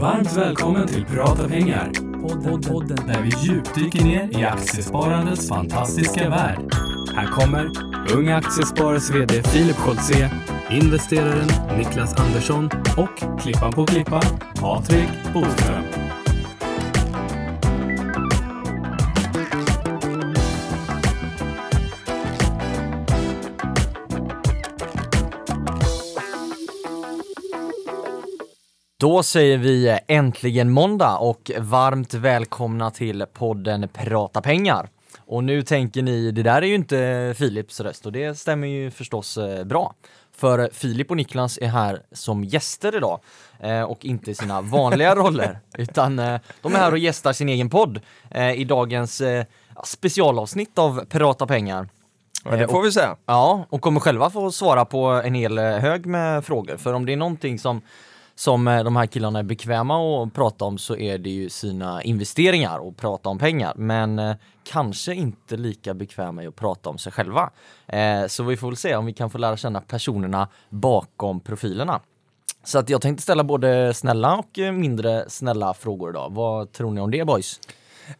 Varmt välkommen till Prata pengar. Podden, podden. Där vi djupdyker ner i aktiesparandets fantastiska värld. Här kommer Unga Aktiesparares VD Filip Scholtze, investeraren Niklas Andersson och klippan på klippan Patrik Boström. Då säger vi äntligen måndag och varmt välkomna till podden Prata pengar. Och nu tänker ni, det där är ju inte Filips röst och det stämmer ju förstås eh, bra. För Filip och Niklas är här som gäster idag eh, och inte i sina vanliga roller utan eh, de är här och gästar sin egen podd i dagens specialavsnitt av Prata pengar. Ja, det får vi säga. Ja, och kommer själva få svara på en hel hög med frågor. För om det är någonting som, som eh, de här killarna är bekväma att prata om så är det ju sina investeringar och prata om pengar. Men eh, kanske inte lika bekväma i att prata om sig själva. Eh, så vi får väl se om vi kan få lära känna personerna bakom profilerna. Så att jag tänkte ställa både snälla och eh, mindre snälla frågor idag. Vad tror ni om det boys?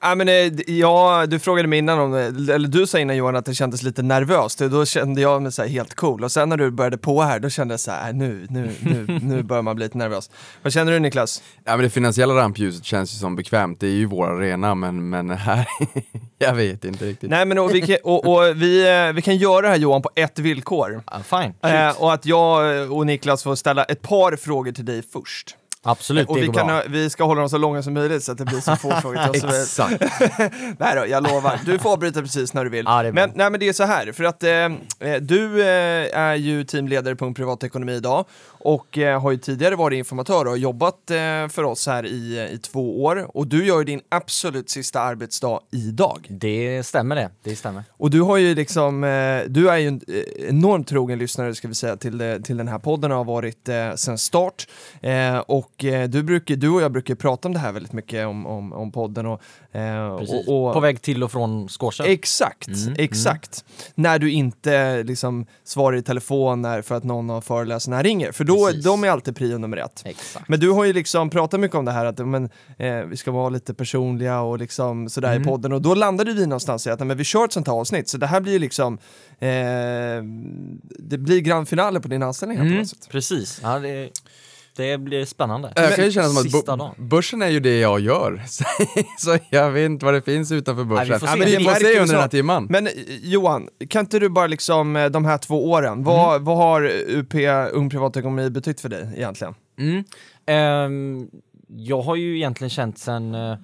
Ja, men, eh, ja, du frågade mig innan om, det- eller du sa innan Johan att det kändes lite nervöst, då kände jag mig så här helt cool. Och sen när du började på här, då kände jag så här, äh, nu, nu, nu, nu börjar man bli lite nervös. Vad känner du Niklas? Ja men det finansiella rampljuset känns ju som bekvämt, det är ju vår arena men, men här, jag vet inte riktigt. Nej men och vi, kan, och, och vi, eh, vi kan göra det här Johan på ett villkor. Uh, fine, Eh, och att jag och Niklas får ställa ett par frågor till dig först. Absolut, och det vi, går kan, bra. vi ska hålla dem så långa som möjligt så att det blir så få frågor till oss. Exakt. Nej då, jag lovar. Du får avbryta precis när du vill. Ja, men, nej, men det är så här, för att eh, eh, du eh, är ju teamledare på en privatekonomi idag och eh, har ju tidigare varit informatör och har jobbat eh, för oss här i, i två år. Och du gör ju din absolut sista arbetsdag idag. Det stämmer det, det stämmer. Och du har ju liksom, eh, du är ju en eh, enormt trogen lyssnare ska vi säga till, det, till den här podden och har varit eh, sen start. Eh, och eh, du, brukar, du och jag brukar prata om det här väldigt mycket om, om, om podden och, eh, och, och På väg till och från Skårsa. Exakt, Mm, exakt. När du inte liksom svarar i telefon när, för att någon av föreläsarna ringer, för då, De är alltid prio nummer ett. Exakt. Men du har ju liksom pratat mycket om det här att men, eh, vi ska vara lite personliga och liksom sådär Mm. i podden och då landade vi någonstans i att men vi kör ett sånt här avsnitt så det här blir ju liksom eh, det blir grand finale på din anställning här på Mm, något sätt. precis. Ja, det, det blir spännande. Jag kan ju känna som att dagen. börsen är ju det jag gör, så, jag vet inte vad det finns utanför börsen. vi får se. men vi får se under den här timman. Men eh, Johan, kan inte du bara liksom eh, de här två åren, vad, Mm. vad har UP Ung Privatekonomi betytt för dig egentligen? Mm. Ehm, jag har ju egentligen känt sen, eh,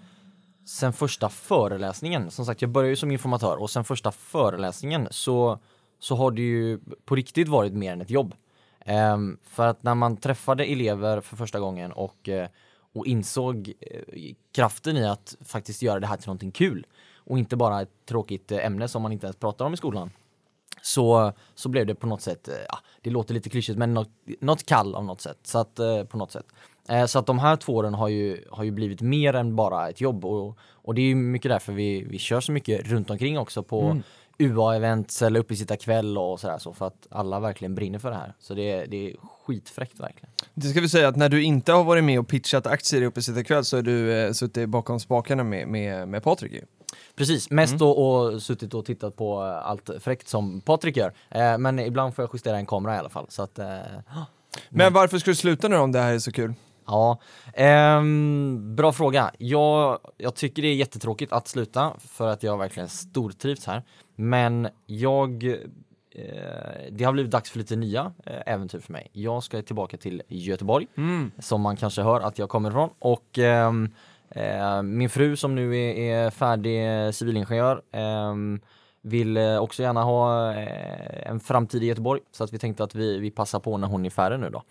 sen första föreläsningen, som sagt jag började ju som informatör och sen första föreläsningen så, så har det ju på riktigt varit mer än ett jobb. Um, för att när man träffade elever för första gången och, eh, och insåg eh, kraften i att faktiskt göra det här till någonting kul och inte bara ett tråkigt eh, ämne som man inte ens pratar om i skolan så, så blev det på något sätt, ja, det låter lite klyschigt, men något, något kall av något sätt. Så att, på något sätt. Så att de här två åren har ju, har ju blivit mer än bara ett jobb och, och det är ju mycket därför vi, vi kör så mycket runt omkring också på mm. UA-events eller uppesittarkväll och sådär så för att alla verkligen brinner för det här. Så det, är- det är skitfräckt verkligen. Det ska vi säga att när du inte har varit med och pitchat aktier i Uppesittarkväll så har du eh, suttit bakom spakarna med, med, med Patrik ju. Precis, mest då och suttit och tittat på allt fräckt som Patrik gör. Eh, men ibland får jag justera en kamera i alla fall. Så att, eh, Men varför ska du sluta nu om det här är så kul? Ja, ehm, bra fråga. Jag, jag tycker det är jättetråkigt att sluta för att jag verkligen stortrivs här. Men jag, eh, det har blivit dags för lite nya eh, äventyr för mig. Jag ska tillbaka till Göteborg, som man kanske hör att jag kommer ifrån. Och ehm, eh, min fru som nu är, är färdig civilingenjör ehm, vill eh, också gärna ha en framtid i Göteborg så att vi tänkte att vi, vi passar på när hon är färdig nu då.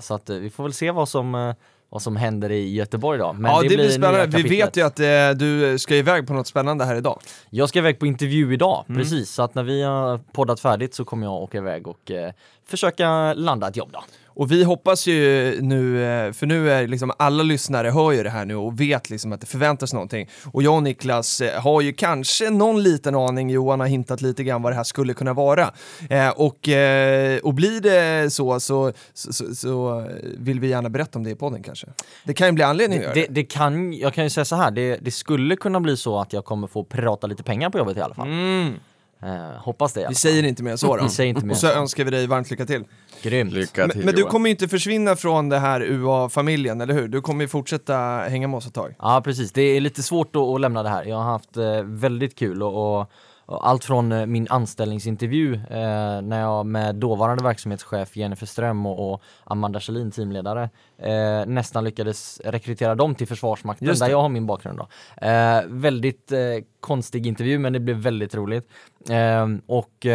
Så att vi får väl se vad som, vad som händer i Göteborg då. Men ja, det, blir nya spännande. Vi vet ju att eh, du ska iväg på något spännande här idag. Jag ska iväg på intervju idag, Mm. precis. Så att när vi har poddat färdigt så kommer jag åka iväg och eh, försöka landa ett jobb då. Och vi hoppas ju nu, eh, för nu är liksom alla lyssnare hör ju det här nu och vet liksom att det förväntas någonting. Och jag och Niklas eh, har ju kanske någon liten aning, Johan har hintat lite grann vad det här skulle kunna vara. Eh, och, eh, och blir det så, så, så, så, vill vi gärna berätta om det i podden kanske. Det kan ju bli anledning att Det, göra det. det kan, jag kan ju säga så här, det, det skulle kunna bli så att jag kommer få prata lite pengar på jobbet i alla fall. Mm. Eh, hoppas det. Vi säger inte mer så då. Vi säger inte mer Och så önskar vi dig varmt lycka till. Grymt. Lycka till Men, men du Johan. kommer ju inte försvinna från det här UA-familjen, eller hur? Du kommer ju fortsätta hänga med oss ett tag. Ja precis, det är lite svårt att, att lämna det här. Jag har haft eh, väldigt kul och, och allt från eh, min anställningsintervju eh, när jag med dåvarande verksamhetschef Jennifer Ström och, och Amanda Kjellin, teamledare, eh, nästan lyckades rekrytera dem till Försvarsmakten där jag har min bakgrund. Då. Eh, väldigt eh, konstig intervju men det blev väldigt roligt. Eh, och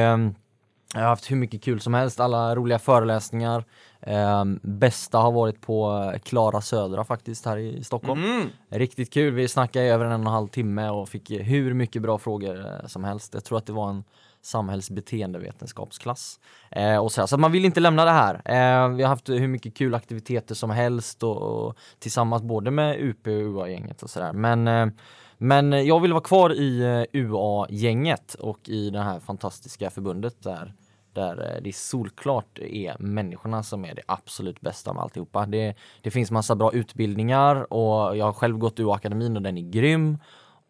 jag har haft hur mycket kul som helst, alla roliga föreläsningar. Um, bästa har varit på eh, Klara Södra faktiskt här i Stockholm. Mm. Riktigt kul, vi snackade i över en och en halv timme och fick hur mycket bra frågor eh, som helst. Jag tror att det var en samhällsbeteendevetenskapsklass. Eh, och så, här. så man vill inte lämna det här. Eh, vi har haft hur mycket kul aktiviteter som helst och, och tillsammans både med UP och UA-gänget och sådär. Men, eh, men jag vill vara kvar i eh, UA-gänget och i det här fantastiska förbundet där där eh, det solklart är människorna som är det absolut bästa med alltihopa. Det, det finns massa bra utbildningar och jag har själv gått UA-akademin och den är grym.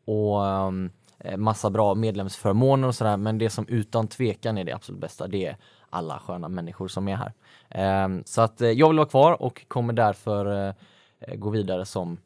Och um, massa bra medlemsförmåner och sådär. Men det som utan tvekan är det absolut bästa, det är alla sköna människor som är här. Ehm, så att eh, jag vill vara kvar och kommer därför eh, gå vidare som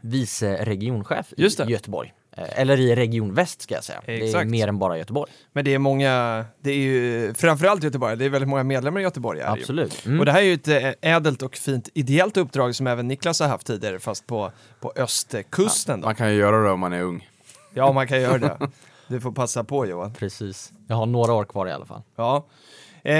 vice regionchef i. Göteborg. Eh, Eller i Region Väst ska jag säga. Det är Exakt. mer än bara Göteborg. Men det är många, det är ju framförallt Göteborg, det är väldigt många medlemmar i Göteborg. Är. Absolut. Mm. Och det här är ju ett eh, ädelt och fint ideellt uppdrag som även Niklas har haft tidigare, fast på, på östkusten. Då. Man kan ju göra det om man är ung. Ja, man kan göra det. Du får passa på Johan. Precis. Jag har några år kvar i alla fall. Ja. Eh,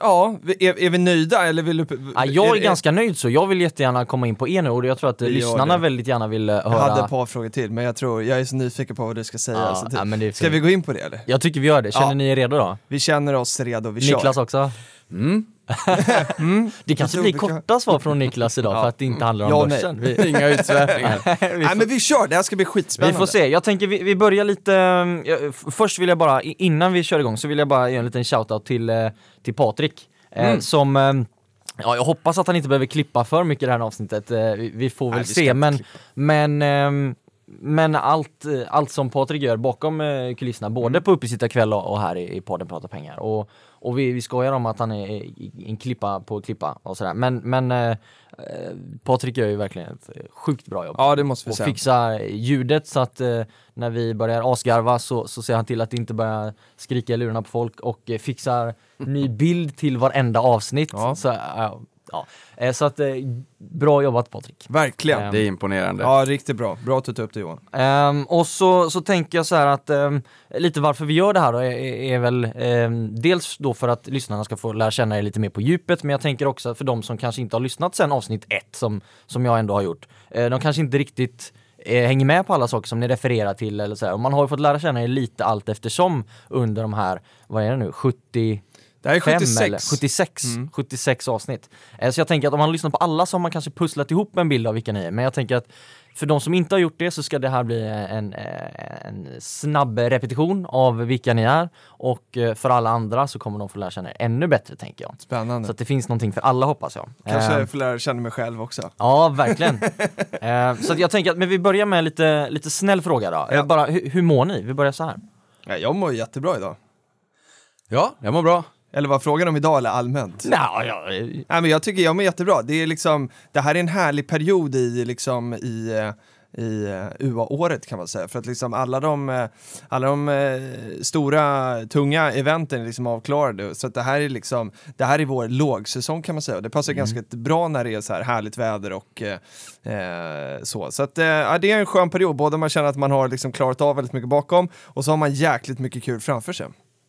ja, är, är vi nöjda eller vill du... Ja, jag är ganska nöjd så. Jag vill jättegärna komma in på er nu och jag tror att lyssnarna det. väldigt gärna vill eh, Jag höra. hade ett par frågor till, men jag tror, jag är så nyfiken på vad du ska säga. Ja, alltså, ja, men är ska vi gå in på det eller? Jag tycker vi gör det. Känner Ja. ni er redo då? Vi känner oss redo, vi kör. Niklas också? Mm. Det kanske blir vi korta svar från Niklas idag för att det inte handlar om Ja börsen. Vi, Inga utsvävningar. vi, Nej får, men vi kör, det här ska bli vi skitspännande. får se. Jag tänker vi, vi börjar lite, f- först vill jag bara, innan vi kör igång så vill jag bara göra en liten shoutout till, eh, till Patrik. eh, Mm. Som, eh, ja jag hoppas att han inte behöver klippa för mycket i det här avsnittet. Eh, Vi, vi får väl Nej, vi se men, men ehm, men allt, allt som Patrik gör bakom kulisserna, både Mm. på Uppesittarkväll och, och här i, i podden Prata pengar. Och, och vi, vi skojar om att han är en klippa på klippa och sådär. Men, men eh, eh, Patrik gör ju verkligen ett eh, sjukt bra jobb. Ja det måste vi och säga. fixar ljudet så att eh, när vi börjar asgarva så, så ser han till att inte börjar skrika i lurarna på folk och eh, fixar ny bild till varenda avsnitt. Ja. Så, eh, ja. Eh, så att eh, bra jobbat Patrik. Verkligen. Ehm, Det är imponerande. Ja, riktigt bra. Bra att du tog upp det Johan. Ehm, och så, så tänker jag så här att ehm, lite varför vi gör det här då är, är är väl ehm, dels då för att lyssnarna ska få lära känna er lite mer på djupet men jag tänker också för de som kanske inte har lyssnat sen avsnitt ett som, som jag ändå har gjort. Eh, de kanske inte riktigt eh, hänger med på alla saker som ni refererar till eller så här. Och man har ju fått lära känna er lite allt eftersom under de här, vad är det nu, 70 Det här är fem 76. eller 76, Mm. 76 avsnitt. Eh, Så jag tänker att om man lyssnar på alla så har man kanske pusslat ihop en bild av vilka ni är. Men jag tänker att för de som inte har gjort det så ska det här bli en, eh, en snabb repetition av vilka ni är. Och eh, för alla andra så kommer de få lära känna er ännu bättre tänker jag. Spännande. Så att det finns någonting för alla hoppas jag. Kanske Eh, får lära känna mig själv också. Ja, verkligen. Eh, så att jag tänker att men vi börjar med lite, lite snäll fråga då. Ja. Bara, hur, hur mår ni? Vi börjar så här. Ja, jag mår jättebra idag. Ja, jag mår bra. Eller vad frågan om idag eller allmänt? Nå, ja, Nej men jag tycker jag mår jättebra. Det är liksom, det här är en härlig period i liksom i i eh, UA-året kan man säga. För att liksom alla de, eh, alla de eh, stora, tunga eventen är liksom avklarade. Så att det här är liksom, det här är vår lågsäsong kan man säga. Och det passar ganska bra när det är så här härligt väder och eh, så. Så att eh, ja, det är en skön period, både man känner att man har liksom klarat av väldigt mycket bakom och så har man jäkligt mycket kul framför sig.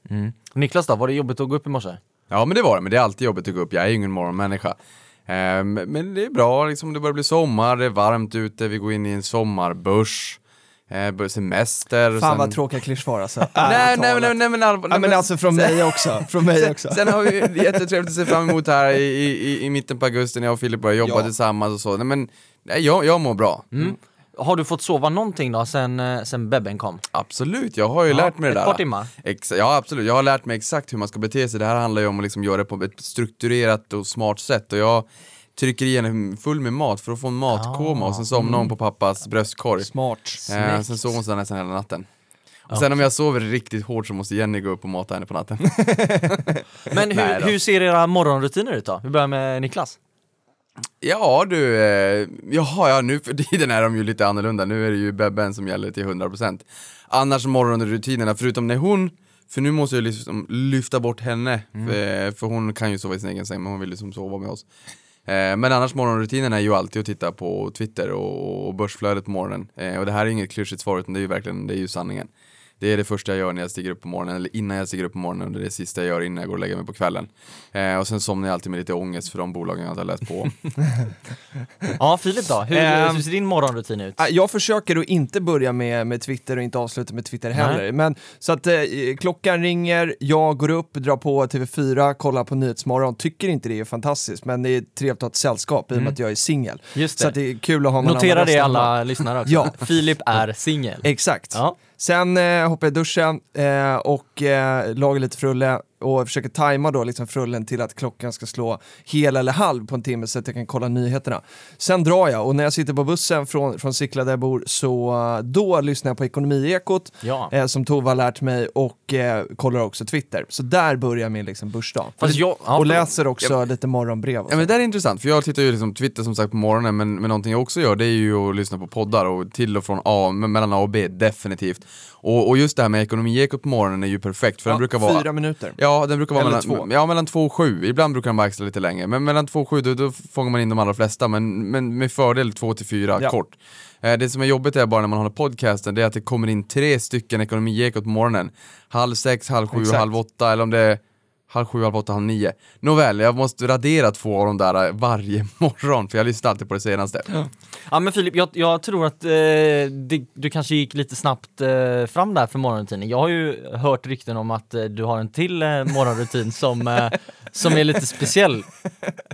Mm. Niklas då, var det jobbigt att gå upp i morse? Ja men det var det, men det är alltid jobbigt att gå upp. Jag är ju ingen morgonmänniska. Ehm, men det är bra, liksom, det börjar bli sommar, det är varmt ute, vi går in i en sommarbörs, eh, semester. Fan sen... vad tråkiga klyschor alltså. Nej, Ärligt nej, talat. nej, nej, men allvar, nej, men alltså från mig också, från mig också. Sen har vi jättetrevligt att se fram emot här i, i, i mitten på augusti när jag och Filip börjar jobba Ja. tillsammans och så. Nej, men nej, jag, jag mår bra. Mm. Har du fått sova någonting då sen, eh, sen bebben kom? Absolut, jag har ju Ja, lärt mig det ett där. par timmar. Ex ja, absolut. Jag har lärt mig exakt hur man ska bete sig. Det här handlar ju om att liksom göra det på ett strukturerat och smart sätt. Och jag trycker i henne full med mat för att få en matkoma och sen somnar hon på pappas bröstkorg. Smart. Eh, sen sover hon sådär nästan hela natten. Och sen om jag sover riktigt hårt så måste Jenny gå upp och mata henne på natten. Men hur, hur ser era morgonrutiner ut då? Vi börjar med Niklas. Ja du, eh, jaha ja nu för tiden är de ju lite annorlunda, nu är det ju Bebben som gäller till 100% Annars morgonrutinerna, förutom när hon, för nu måste jag liksom lyfta bort henne, för, för hon kan ju sova i sin egen säng men hon vill liksom sova med oss. Eh, Men annars morgonrutinen är ju alltid att titta på Twitter och, och börsflödet på morgonen. Eh, Och det här är inget klyschigt svar utan det är ju verkligen, det är ju sanningen det är det första jag gör när jag stiger upp på morgonen, eller innan jag stiger upp på morgonen och det är det sista jag gör innan jag går och lägger mig på kvällen. Eh, och sen somnar jag alltid med lite ångest för de bolagen jag inte har läst på. Ja, Filip då? Hur, Ehm, hur ser din morgonrutin ut? Ah, Jag försöker att inte börja med, med Twitter och inte avsluta med Twitter heller. Nej. Men, så att eh, klockan ringer, jag går upp, drar på TV4, kollar på Nyhetsmorgon, tycker inte det är fantastiskt, men det är trevligt att ha ett sällskap i och med att jag är singel. Just Så det. att det är kul att ha någon Notera annan det alla lyssnare också. Ja. Filip är singel. Exakt. Ja. Sen eh, hoppar jag i duschen eh, och eh, lagar lite frulle och försöker tajma då liksom frullen till att klockan ska slå hel eller halv på en timme så att jag kan kolla nyheterna. Sen drar jag och när jag sitter på bussen från, från Sickla där jag bor så eh, då lyssnar jag på Ekonomiekot Ja. eh, som Tove har lärt mig och eh, kollar också Twitter. Så där börjar min liksom börsdag. Fast jag, ja, och läser också lite morgonbrev. Och Ja men det där är intressant, för jag tittar ju liksom Twitter som sagt på morgonen, men, men någonting jag också gör det är ju att lyssna på poddar och till och från A, me- mellan A och B, definitivt. Och, och just det här med ekonomiekot på morgonen är ju perfekt, för den Ja, brukar vara... Fyra minuter. Ja, den brukar vara mellan, två. ja, mellan två och sju. Ibland brukar den vara extra lite längre, men mellan två och sju då, då fångar man in de allra flesta, men, men med fördel två till fyra Ja. kort. Eh, Det som är jobbigt är bara när man håller podcasten, det är att det kommer in tre stycken ekonomiekot på morgonen. Halv sex, halv sju och Exakt. halv åtta, eller om det är halv sju, halv åtta, halv nio. Nåväl, jag måste radera två av de där varje morgon, för jag lyssnar alltid på det senaste. Ja men Filip, jag, jag tror att eh, det, du kanske gick lite snabbt eh, fram där för morgonrutinen. Jag har ju hört rykten om att eh, du har en till eh, morgonrutin som, eh, som är lite speciell.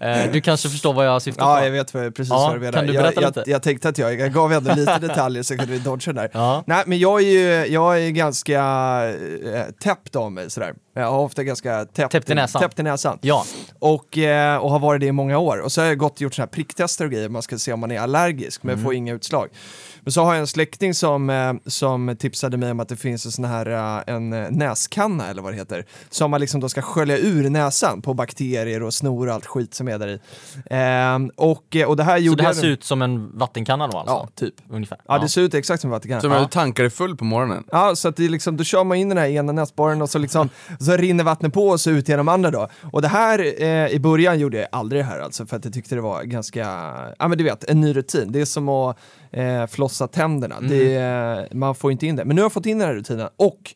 Eh, du kanske förstår vad jag syftar Ja, på? jag vet precis Ja, vad du menar. kan du jag, berätta jag, lite? jag tänkte att jag, jag gav ändå lite detaljer så kunde vi dodga där. Ja. Nej, men jag är ju jag är ganska äh, täppt av mig sådär. Jag har ofta ganska täppt, Täppt i näsan. täppt i näsan. Ja, Och, eh, och har varit det i många år. Och så har jag gått och gjort såna här pricktester och grejer, man ska se om man är allergisk, men får inga utslag. Men så har jag en släkting som, eh, som tipsade mig om att det finns en sån här eh, en eh, näskanna, eller vad det heter, som man liksom då ska skölja ur näsan på bakterier och snor och allt skit som är där i. Ehm, och, och det här så gjorde det här jag... ser ut som en vattenkanna då alltså? Ja, typ. Ungefär? Ja, det ser ut exakt som Vatikanen. Så när du tankar dig full på morgonen. Ja, så att det är liksom, då kör man in den här ena näsborren och så, liksom, så rinner vattnet på och så ut genom andra då. Och det här, eh, i början gjorde jag aldrig det här alltså, för att jag tyckte det var ganska, ja men du vet, en ny rutin. Det är som att eh, flossa tänderna. Det, är- man får inte in det. Men nu har jag fått in den här rutinen och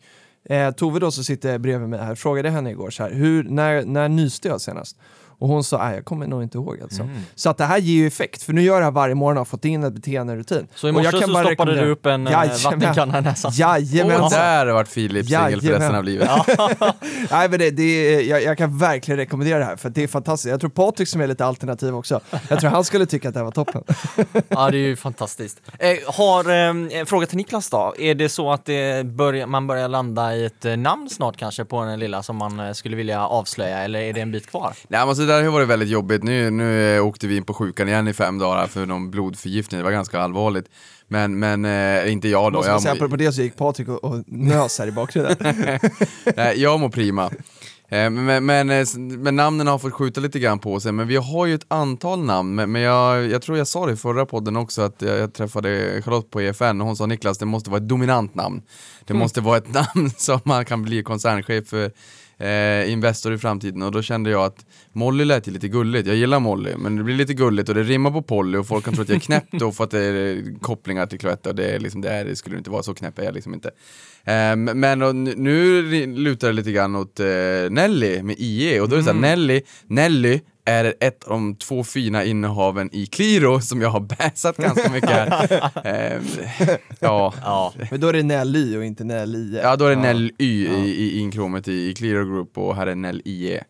eh, Tove då som sitter bredvid mig här frågade henne igår så här, hur, när, när nyste jag senast? Och hon sa, jag kommer nog inte ihåg alltså. Så att det här ger ju effekt, för nu gör jag det här varje morgon och har fått in ett beteenderutin. Så i Och jag morse kan så bara stoppade du upp en eh, Jajamän. vattenkanna i näsan? Jajamensan. Och där har varit Filip singel för Jajamän. resten av livet. Nej men det, det är, jag, jag kan verkligen rekommendera det här för det är fantastiskt. Jag tror Patrik som är lite alternativ också, jag tror han skulle tycka att det här var toppen. Ja, det är ju fantastiskt. Eh, har, eh, en fråga till Niklas då. Är det så att det börjar, man börjar landa i ett eh, namn snart kanske på den lilla som man eh, skulle vilja avslöja eller är det en bit kvar? Nej men så det där har varit väldigt jobbigt. Nu, nu eh, åkte vi in på sjukan igen i fem dagar för någon blodförgiftning. Det var ganska allvarligt. Men, men eh, inte jag då. Måste Jag, säga, apropå det så gick Patrik och, och nös här i bakgrunden. nej, jag mår prima. Eh, Men, men, eh, men namnen har fått skjuta lite grann på sig, men vi har ju ett antal namn. Men men jag, jag tror jag sa det i förra podden också, att jag, jag träffade Charlotte på EFN och hon sa Niklas, det måste vara ett dominant namn. Det måste vara ett namn som man kan bli koncernchef för eh, Investor i framtiden. Och då kände jag att Molly lät ju lite gulligt, jag gillar Molly, men det blir lite gulligt och det rimmar på Polly och folk kan tro att jag är knäpp då för att det är kopplingar till Cloetta. Och det, är liksom, det, är, det skulle inte vara så knäpp är jag liksom inte. Eh, men och, nu- lutar det lite grann åt eh, Nelly med IE och då är det så här, Nelly, Nelly är ett av de två fina innehaven i Qliro som jag har bäsat ganska mycket här. Eh, ja. Ja. Men då är det Nelly och inte Nelly. Ja, då är det Nell Y i, i inkromet i, i Clear Group och här är Nell IE.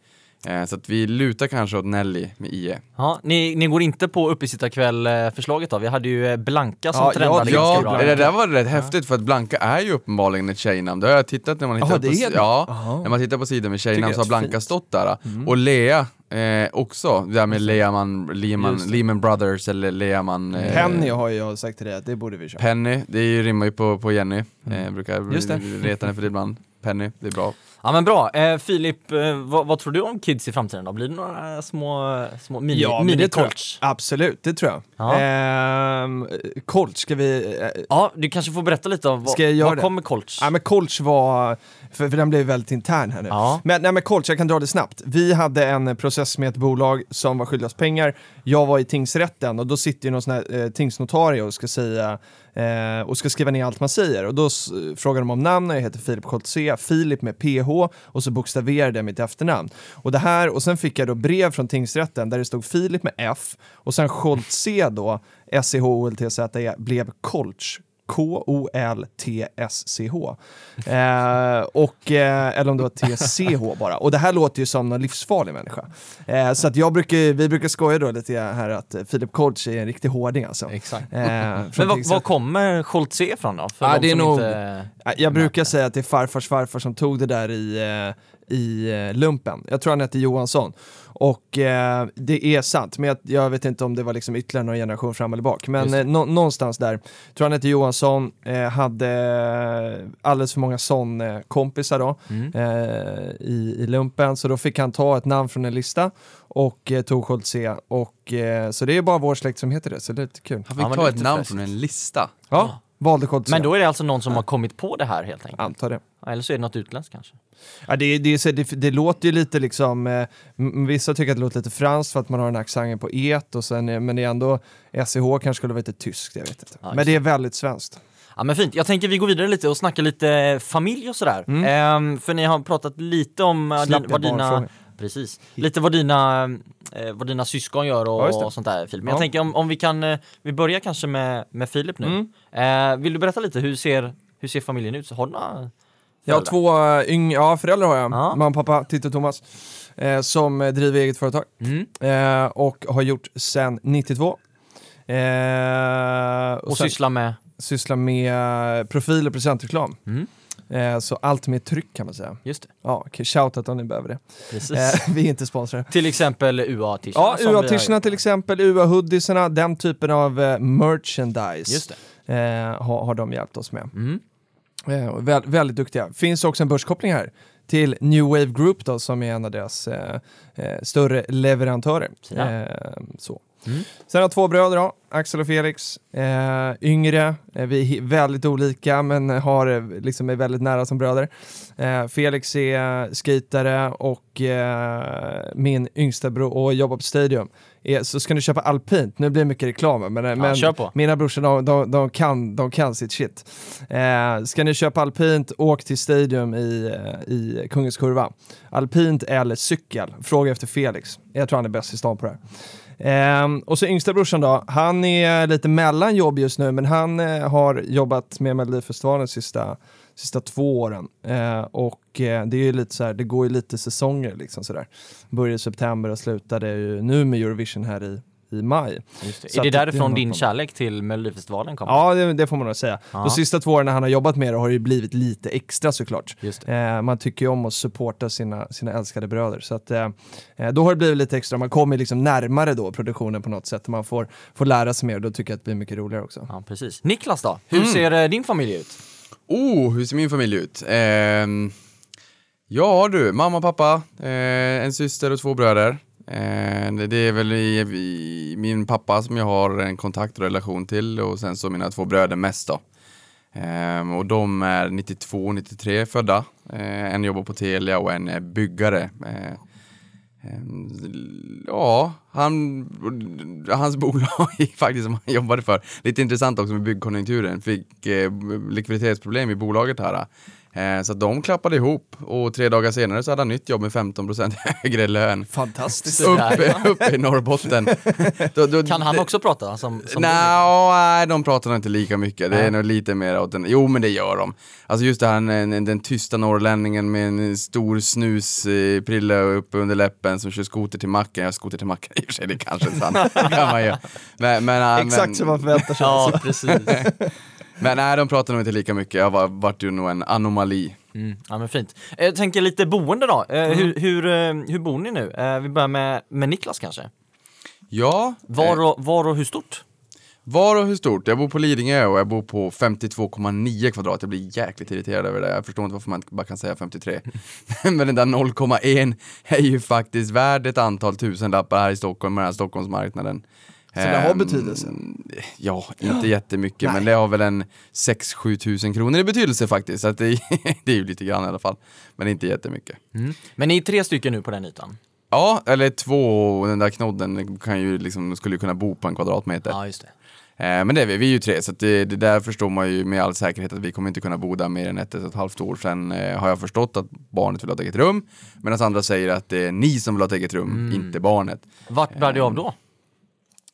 Eh, så att vi lutar kanske åt Nelly med IE. Ja, ni, ni går inte på uppesittarkväll-förslaget då? Vi hade ju eh, Blanka som Ja, trendade ja, ganska Ja, bra. det där var rätt häftigt för att Blanka är ju uppenbarligen ett tjejnamn. Det har jag tittat när man hittar det på, det? ja, när man tittar på sidor med tjejnamn så har Blanka fint. stått där. Och Lea eh, också. Det där med Lehman, Lehman. Lehman Brothers eller Lehman... Eh, Penny har jag sagt till dig att det borde vi köra. Penny, det är ju, rimmar ju på, på Jenny. Eh, jag brukar Just det. reta henne för det ibland. Penny, det är bra. Ja men bra. Eh, Filip, eh, vad, vad tror du om kids i framtiden då? Blir det några små, små mini, Ja, mini det? Absolut, det tror jag. Ja. Ehm, Colt, ska vi... eh, Ja, du kanske får berätta lite om vad, Ska jag göra vad det? kommer colts? Ja men Colts var, för, för den blev väldigt intern här nu. Ja. Men, nej, men Colts, jag kan dra det snabbt. Vi hade en process med ett bolag som var skyldiga oss pengar. Jag var i tingsrätten och då sitter ju någon sån här eh, tingsnotarie och ska säga eh, och ska skriva ner allt man säger. Och då s- frågar de om namn, jag heter Filip Coltzé, Filip med PH och så bokstaverade jag mitt efternamn. Och det här, och sen fick jag då brev från tingsrätten där det stod Filip med F och sen Coltzé då, S-C-H-O-L-T-Z-E, blev Colts. K-O-L-T-S-C-H. Eh, och, eh, eller om det var T-C-H bara. Och det här låter ju som någon livsfarlig människa. Eh, så att jag brukar, vi brukar skoja då lite här att Philip Koltz är en riktig hårding alltså. Exakt. Eh, Men tingsrätten. vad kommer Colts ifrån då? För Ja, de det är nog- inte... Eh, Jag brukar säga att det är farfars farfar som tog det där i, eh, i eh, lumpen. Jag tror han hette Johansson. Och eh, det är sant, men jag, jag vet inte om det var liksom ytterligare någon generation fram eller bak. Men eh, nå- någonstans där, tror han hette Johansson, eh, hade alldeles för många son-kompisar då Mm. eh, i, i lumpen, så då fick han ta ett namn från en lista och eh, tog Schultze. Och, eh, så det är bara vår släkt som heter det, så det är lite kul. Han fick Ja, men ta ett namn från en lista. Ja, valde Schultze. Men då är det alltså någon som har kommit på det här helt enkelt? Antar det. Eller så är det något utländskt kanske? Ja, det, det, så- det, det låter ju lite liksom, eh, vissa tycker att det låter lite franskt för att man har den här accenten på et, och sen, eh, men det är ändå, SCH kanske skulle vara lite tyskt, jag vet inte. Ja, men det är väldigt svenskt. Ja men fint, jag tänker vi går vidare lite och snackar lite familj och sådär. Ehm, för ni har pratat lite om eh, din, vad dina. Precis, lite vad dina, eh, vad dina syskon gör och, Ja, och sånt där Filip. Men Ja. jag tänker om, om vi kan, eh, vi börjar kanske med, med Filip nu. Eh, vill du berätta lite, hur ser, hur ser familjen ut? Så har du några Jag har två yng, ja, föräldrar har jag, Ja. mamma och pappa, Titti och Thomas, eh, som eh, driver eget företag Mm. eh, och har gjort sedan 92. Eh, Och sen sysslar med? sysslar med profil och presentreklam. Mm. Eh, så allt med tryck kan man säga. Just det, Ja, shoutout om ni behöver det. precis. Eh, vi är inte sponsrade. till exempel UA-t-shirtarna Ja, gjort. till exempel, UA-hoodiesarna, den typen av eh, merchandise Just det. har, har de hjälpt oss med. Mm. Vä- väldigt duktiga. Finns också en börskoppling här till New Wave Group då, som är en av deras eh, större leverantörer. Ja. Eh, så. Mm. Sen har jag två bröder då, Axel och Felix. Eh, yngre, eh, vi är väldigt olika men har, eh, liksom är väldigt nära som bröder. Eh, Felix är skejtare och eh, min yngsta bror och jobbar på Stadium. Är, så ska ni köpa alpint, nu blir det mycket reklam men, men kör på. mina brorsor de, de, de, kan, de kan sitt shit. Eh, ska ni köpa alpint, åk till Stadium i, eh, i Kungens Kurva. Alpint eller cykel, fråga efter Felix. Jag tror han är bäst i stan på det här. Ehm, och så yngsta brorsan då, han är lite mellan jobb just nu men han eh, har jobbat med Melodifestivalen sista, sista två åren. Eh, och eh, det är ju lite så här, det går ju lite säsonger liksom sådär. Började i september och slutade ju nu med Eurovision här i, i maj. Just det. Så Är det därifrån det din kärlek till Melodifestivalen kommer? Ja, det, det får man nog säga. Ja. De sista två åren när han har jobbat med det har det ju blivit lite extra såklart. Just det. Eh, man tycker ju om att supporta sina, sina älskade bröder. Så att, eh, eh, då har det blivit lite extra, man kommer liksom närmare då produktionen på något sätt. Man får, får lära sig mer och då tycker jag att det blir mycket roligare också. Ja, precis. Niklas då? Hur Mm. ser eh, din familj ut? Oh, hur ser min familj ut? Ehm, ja du, mamma, pappa, eh, en syster och två bröder. Eh, det- är väl i, i, min pappa som jag har en kontakt och relation till och sen så mina två bröder mest då. Ehm, och de är 92 och 93 födda. Eh, en jobbar på Telia och en är byggare. Eh, ehm, Ja, han, hans bolag faktiskt som han jobbade för. Lite intressant också med byggkonjunkturen. Fick eh, likviditetsproblem i bolaget här. Eh, så att de klappade ihop och tre dagar senare så hade han nytt jobb med 15% högre lön. Fantastiskt! Uppe, uppe i Norrbotten. Då- då- Kan han också prata? Som, som? Nå, nej, de pratar inte lika mycket. Det är nog lite mer åt den. Jo, men det gör de. Alltså just det här, den, den tysta norrlänningen med en stor snusprilla uppe under läppen som kör skoter till macken. Ja, skoter till macken i och för sig, det kanske är sant. Det kan man ju. Men, men, Exakt men, som man förväntar sig. Ja, precis. Men nej, de pratar nog inte lika mycket. Jag var, vart ju nog en anomali. Mm. Ja men fint. Eh, Jag tänker lite boende då. Eh, hur, hur, eh, hur bor ni nu? Vi börjar med, med Niklas kanske. Ja, Var och, var och hur stort? var och hur stort? Jag bor på Lidingö och jag bor på 52,9 kvadrat. Jag blir jäkligt irriterad över det. Jag förstår inte varför man bara kan säga 53. Men den där 0,1 är ju faktiskt värd ett antal tusenlappar här i Stockholm, med den här Stockholmsmarknaden. Så det har Ehm, betydelse? Ja, inte jättemycket, Nej. men det har väl en 6-7 tusen kronor i betydelse faktiskt. Så det, det är ju lite grann i alla fall. Men inte jättemycket. Men ni är tre stycken nu på den ytan? Ja, eller två, och den där knodden kan ju liksom, skulle ju kunna bo på en kvadratmeter. Ja just det. Eh, men det är vi, vi är ju tre, så det, det där förstår man ju med all säkerhet att vi kommer inte kunna bo där mer än ett, ett och ett halvt år. Sen eh, har jag förstått att barnet vill ha ett eget rum, medan andra säger att det är ni som vill ha ett eget rum, inte barnet. Vart bär det av då?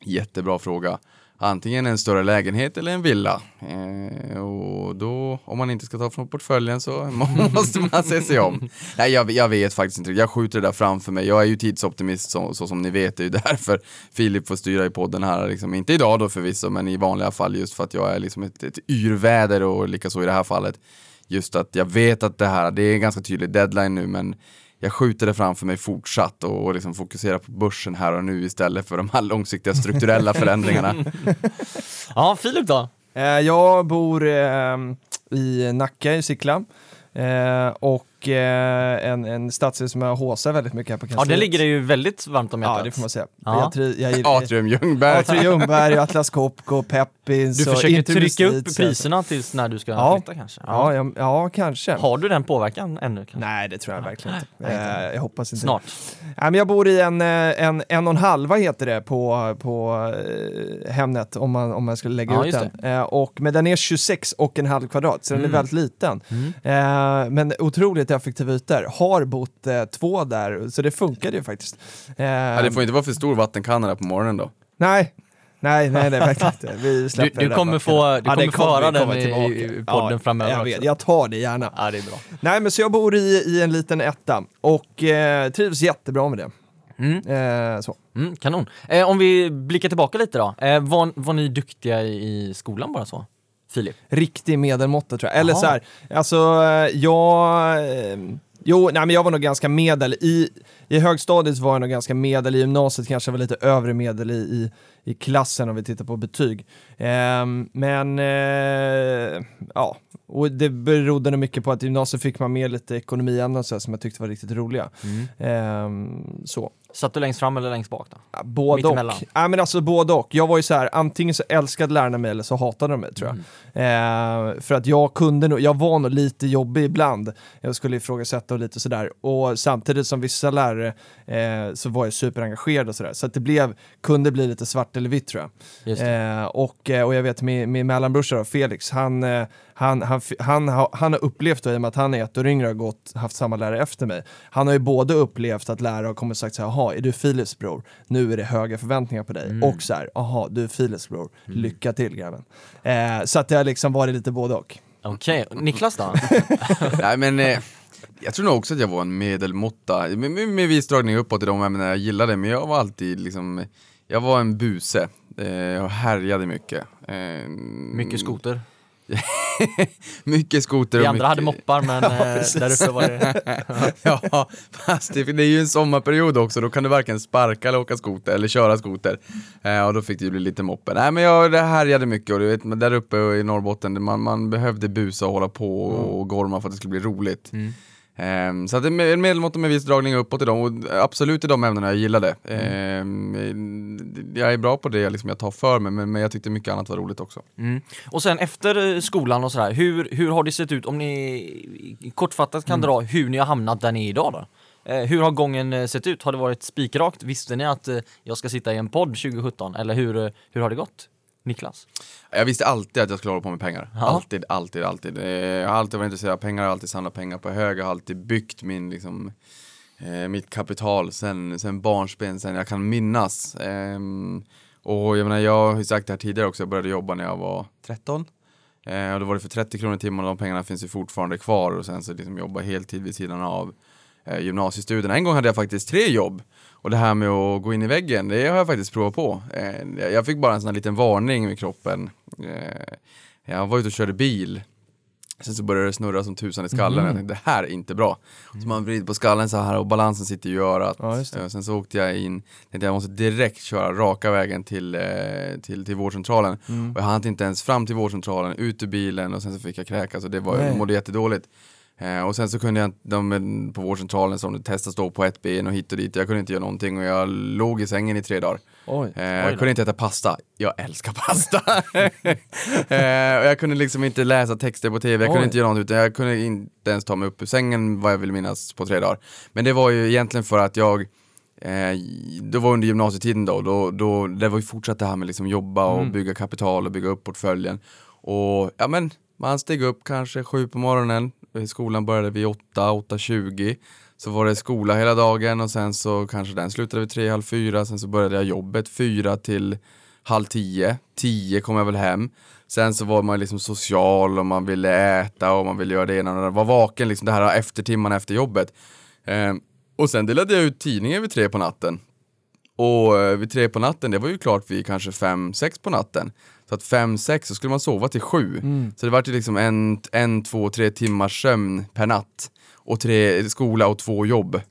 Jättebra fråga. Antingen en större lägenhet eller en villa. Eh, och då, om man inte ska ta från portföljen så måste man se sig om. Nej, jag, jag vet faktiskt inte. Jag skjuter det där framför mig. Jag är ju tidsoptimist så, så som ni vet. Det är ju därför Filip får styra i podden här. Liksom. Inte idag då förvisso, men i vanliga fall just för att jag är liksom ett, ett yrväder och likaså i det här fallet. Just att jag vet att det här, det är en ganska tydlig deadline nu, men jag skjuter det framför mig fortsatt och, och liksom fokuserar på börsen här och nu istället för de här långsiktiga strukturella förändringarna. Ja, Filip då? Eh, Jag bor eh, i Nacka i Sickla. Eh, och eh, en, en stadsdel som jag håsar väldigt mycket här på Ja, kansliet. det ligger det ju väldigt varmt om hjärtat. Ja, det får man säga. Ja. Jag, tri- jag gillar Atrium Ljungberg. Atrium Ljungberg, Atlas Copco, Peppins Du och försöker trycka upp så- priserna tills när du ska Ja. flytta kanske? Ja, ja, ja, kanske. Har du den påverkan ännu? Kanske? Nej, det tror jag verkligen inte. Nej, inte. Eh, jag hoppas inte. Snart. Nej, men jag bor i en, eh, en, en och en halva heter det på, på eh, Hemnet om man, om man skulle lägga Ja, ut just den. Eh, och, men den är 26 och en halv kvadrat, så den är Mm. väldigt liten. Mm. Eh, men otroligt effektiva ytor. Har bott eh, två där, så det funkade ju faktiskt. Eh, Ja, det får inte vara för stor vattenkanna på morgonen då. Nej, nej, nej, nej, verkligen inte. Vi Du, släpper du det där kommer få, du Ja, kommer få höra den i, i podden ja, framöver Jag vet, jag tar det gärna. Ja, det är bra. Nej, men så jag bor i, i en liten etta och eh, trivs jättebra med det. Mm. Eh, så. Mm, kanon. Eh, om vi blickar tillbaka lite då. Eh, var, var ni duktiga i, i skolan bara så? Filip? Riktig medelmåtta tror jag. Eller Jaha. så här, alltså eh, jag... Eh, jo, nej, men jag var nog ganska medel. I, I högstadiet var jag nog ganska medel, i gymnasiet kanske jag var lite övre medel i, i, i klassen om vi tittar på betyg. Ehm, men eh, ja, och det berodde nog mycket på att i gymnasiet fick man med lite ekonomiämnen så här som jag tyckte var riktigt roliga. Ehm, så. Satt du längst fram eller längst bak då? Både och. Ja, men alltså både och. Jag var ju så här, antingen så älskade lärarna mig eller så hatade de mig tror jag. Mm. Eh, för att jag kunde nog, jag var nog lite jobbig ibland. Jag skulle ifrågasätta och lite sådär. Och samtidigt som vissa lärare eh, så var jag superengagerad och sådär. Så att det blev, kunde bli lite svart eller vitt tror jag. Just det. Eh, och, eh, och jag vet min, min mellanbrorsa då, Felix, han, eh, han, han, han, har- han har upplevt, då, i och med att han är ett år yngre och gått, haft samma lärare efter mig, han har ju både upplevt att lärare har kommit och sagt så här, jaha, är du Philips bror? Nu är det höga förväntningar på dig. Mm. Och så här, jaha, du är Philips bror, lycka till grabben. Eh, så att det har liksom varit lite både och. Okej, Niklas då? Nej men eh, jag tror nog också att jag var en medelmåtta, med, med, med viss dragning uppåt i de ämnena jag gillade, men jag var alltid liksom, jag var en buse. Eh, jag härjade mycket. Eh, Mycket skoter. mycket skoter Vi och andra mycket... hade moppar men eh, där uppe var det... ja, fast det, det är ju en sommarperiod också, då kan du varken sparka eller åka skoter, eller köra skoter. Eh, och då fick det ju bli lite moppe. Nej men jag det härjade mycket och du vet, där uppe i Norrbotten, man, man behövde busa och hålla på och gorma för att det skulle bli roligt. Mm. Ehm, så att det är en medelmåtta med viss dragning uppåt i dem, och absolut i de ämnena jag gillade. Ehm, jag är bra på det liksom jag tar för mig, men, men jag tyckte mycket annat var roligt också. Mm. Och sen efter eh, skolan och sådär, hur, hur har det sett ut om ni kortfattat kan dra hur ni har hamnat där ni är idag då? Eh, hur har gången eh, sett ut? Har det varit spikrakt? Visste ni att jag ska sitta i en podd 2017? Eller hur, hur har det gått? Niklas? Jag visste alltid att jag skulle hålla på med pengar. Ja. Alltid, alltid, alltid. Eh, Jag har alltid varit intresserad av pengar, alltid samlat pengar på hög, jag har alltid byggt min, liksom, eh, mitt kapital sen, sen barnsben, sen jag kan minnas. Ehm, och jag menar, jag har sagt det här tidigare också, jag började jobba när jag var 13. Eh, och då var det för 30 kronor i timmen och de pengarna finns ju fortfarande kvar och sen så liksom jobba heltid vid sidan av eh, gymnasiestudierna. En gång hade jag faktiskt tre jobb. Och det här med att gå in i väggen, det har jag faktiskt provat på. Eh, jag fick bara en sån här liten varning i kroppen. Eh, Jag var ute och körde bil. Sen så började det snurra som tusan i skallen. Jag tänkte, det här är inte bra. Så man vrider på skallen så här och balansen sitter ju i örat. Ja. Eh, Sen så åkte jag in, tänkte jag måste direkt köra raka vägen till, till, till vårdcentralen. Mm. Och jag hann inte ens fram till vårdcentralen, ut ur bilen och sen så fick jag kräkas och det var, jag mådde jättedåligt. Eh, och sen så kunde jag, de på vårdcentralen som testade stå på ett ben och hit och dit, jag kunde inte göra någonting och jag låg i sängen i tre dagar. Oj. Eh, jag kunde inte äta pasta. Jag älskar pasta. eh, och jag kunde liksom inte läsa texter på tv, jag kunde Oj. inte göra något utan jag kunde inte ens ta mig upp ur sängen vad jag vill minnas på tre dagar. Men det var ju egentligen för att jag Eh, det var under gymnasietiden då, då, då det var ju fortsatt det här med liksom jobba och Mm. bygga kapital och bygga upp portföljen. Och ja men, man steg upp kanske sju på morgonen, eh, skolan började vid åtta, 8.20. Så var det skola hela dagen och sen så kanske den slutade vid tre, halv fyra, sen så började jag jobbet fyra till halv tio, tio kom jag väl hem. Sen så var man liksom social och man ville äta och man ville göra det ena och det andra. Var vaken liksom det här efter timmarna efter jobbet. Eh, och sen delade jag ut tidningen vid tre på natten. Och eh, vid tre på natten, det var ju klart vid kanske fem, sex på natten. Så att fem, sex så skulle man sova till sju. Mm. Så det var ju liksom en, en, två, tre timmars sömn per natt. Och tre skola och två jobb.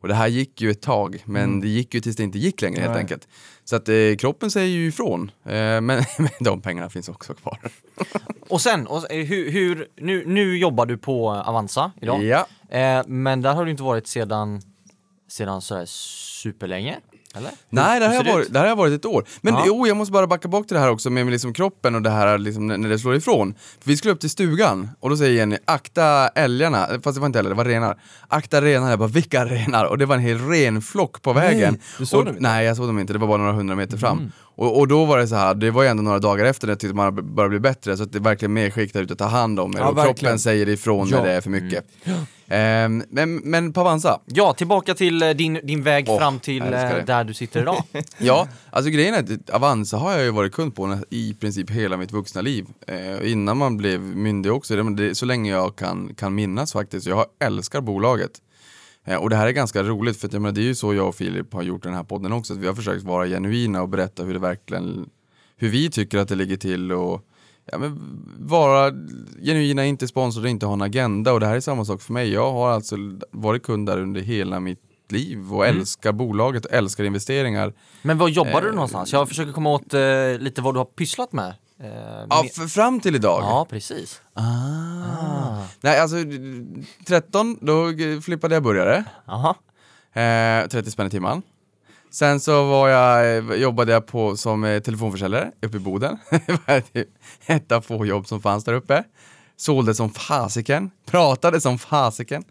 Och det här gick ju ett tag, men det gick ju tills det inte gick längre helt Mm. Nej. enkelt. Så att eh, kroppen säger ju ifrån. Eh, men, men de pengarna finns också kvar. Och sen, och, eh, hur, hur, nu, nu jobbar du på Avanza idag. Ja. Eh, men där har du inte varit sedan, sedan sådär superlänge? Eller? Nej, Hur har jag varit, det här har jag varit ett år. Men Ja. jo, jag måste bara backa bak till det här också med liksom kroppen och det här liksom, när när det slår ifrån. För vi skulle upp till stugan och då säger Jenny, akta älgarna, fast det var inte älgar, det var renar. Akta renar, jag bara vilka renar? Och det var en hel renflock på vägen. du såg och, dem inte? Nej, jag såg dem inte, det var bara några hundra meter fram. Och, och då var det så här, det var ju ändå några dagar efter det tyckte man började bli bättre, så att det är verkligen medskick där ute, ta hand om er. Ja, och verkligen. kroppen säger ifrån Ja. när det är för mycket. Ehm, men, men på Avanza, Ja, tillbaka till eh, din, din väg Åh, fram till eh, där du sitter idag. Ja, alltså grejen är att Avanza har jag ju varit kund på i princip hela mitt vuxna liv. Eh, innan man blev myndig också, det, det, så länge jag kan, kan minnas faktiskt. Jag älskar bolaget. Eh, och det här är ganska roligt för att, jag menar, det är ju så jag och Filip har gjort den här podden också. Att vi har försökt vara genuina och berätta hur det verkligen, hur vi tycker att det ligger till och ja, men vara genuina, inte sponsrade, inte ha en agenda. Och det här är samma sak för mig. Jag har alltså varit kund där under hela mitt liv och älskar bolaget och älskar investeringar. Men var jobbar du Eh, någonstans? Jag försöker komma åt eh, lite vad du har pysslat med. Eh, Ja, fram till idag? ja precis. Ah. Nej, alltså 13, då flippade jag burgare. Aha. Eh, 30 spänn i timmen. Sen så var jag, eh, jobbade jag på, som eh, telefonförsäljare uppe i Boden. Det var ett av få jobb som fanns där uppe. Sålde som fasiken, pratade som fasiken.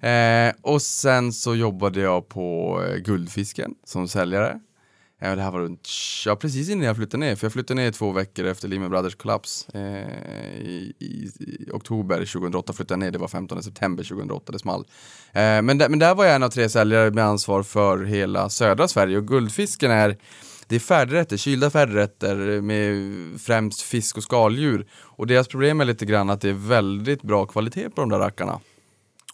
Eh, och sen så jobbade jag på eh, Guldfisken som säljare. Eh, ja, det här var runt, ja precis innan jag flyttade ner, för jag flyttade ner två veckor efter Lehman Brothers kollaps. Eh, i, i, I oktober 2008 flyttade jag ner, det var 15 september 2008 det small. Eh, men, där, men där var jag en av tre säljare med ansvar för hela södra Sverige och Guldfisken är det är färdigrätter, kylda färdigrätter med främst fisk och skaldjur. Och deras problem är lite grann att det är väldigt bra kvalitet på de där rackarna.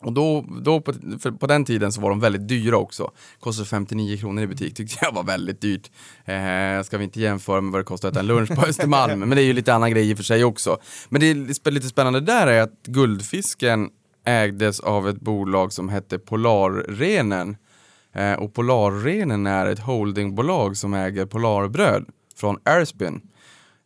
Och då, då på, på den tiden så var de väldigt dyra också. Kostade 59 kronor i butik, tyckte jag var väldigt dyrt. Eh, ska vi inte jämföra med vad det kostar att äta en lunch på Östermalm, men det är ju lite annan grej i och för sig också. Men det är lite- spännande där är att Guldfisken ägdes av ett bolag som hette Polarrenen. Eh, och Polarrenen är ett holdingbolag som äger Polarbröd från Erspin.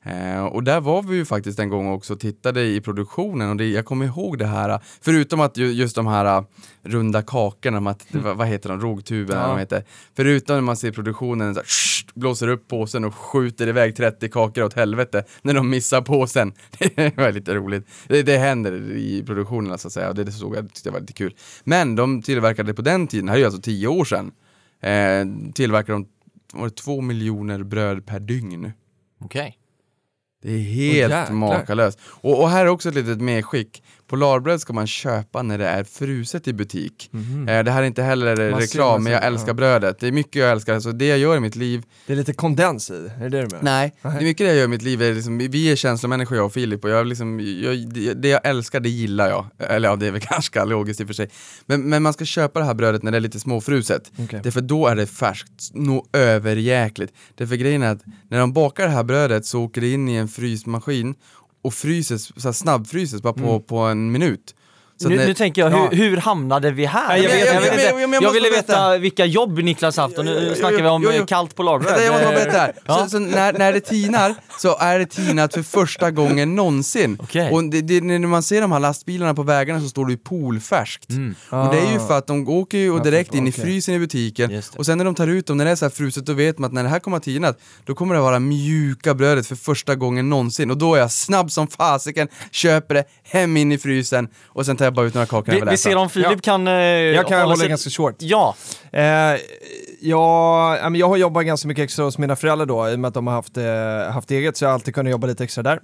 Eh, och där var vi ju faktiskt en gång också och tittade i produktionen och det, jag kommer ihåg det här, förutom att ju, just de här uh, runda kakorna, de att, vad, vad heter de, rågtuberna Ja. de heter. Förutom när man ser produktionen så här, sht, blåser upp påsen och skjuter iväg 30 kakor åt helvete när de missar påsen. Det var lite roligt. Det, det händer i produktionen så att säga och det, det såg jag, tyckte jag var lite kul. Men de tillverkade på den tiden, det här är ju alltså 10 år sedan, eh, tillverkade de var det två miljoner bröd per dygn. Okej. Det är helt jäklar. makalöst. Och, och här är också ett litet medskick. Polarbröd ska man köpa när det är fruset i butik. Eh, det här är inte heller Man ser- reklam, men jag ser, älskar ja. brödet. Det är mycket jag älskar. Alltså, det jag gör i mitt liv, Det är lite kondens i, är det det du menar? nej, det är mycket det jag gör i mitt liv. Är liksom, vi är känslomänniskor jag och Filip och jag liksom, jag, det, jag älskar det gillar jag. Eller ja, det är väl ganska logiskt i och för sig. Men, men man ska köpa det här brödet när det är lite småfruset. Okej. Därför då är det färskt, nog överjäkligt. Därför grejen är att när de bakar det här brödet så åker det in i en frysmaskin och fryses, så här snabbfryses bara på, på en minut. Så Nu, när- nu tänker jag, Ja. hur, hur hamnade vi här? Nej, jag vet- jag vet- jag- jag- jag jag måste ville veta vilka jobb Niklas haft och nu snackar vi om kallt. Vänta, jag måste berätta här. Ja. Så, så när, när det tinar, så är det tinat för första gången någonsin. Okej. Och det, det, när man ser de här lastbilarna på vägarna så står det ju poolfärskt. Och det är ju för att de åker ju direkt in i frysen i butiken, och sen när de tar ut dem, när det är så här fruset, då vet man att när det här kommer att tina, då kommer det vara mjuka brödet för första gången någonsin. Och då är jag snabb som fasiken, köper det, hem in i frysen, och sen jag bara ut några kakor Vi, jag vill vi äta. ser om Filip Ja. kan... eh, Jag kan hålla sig- ganska short. Ja, Eh, ja, ja, men jag har jobbat ganska mycket extra hos mina föräldrar då, i och med att de har haft, eh, haft eget, så jag har alltid kunnat jobba lite extra där.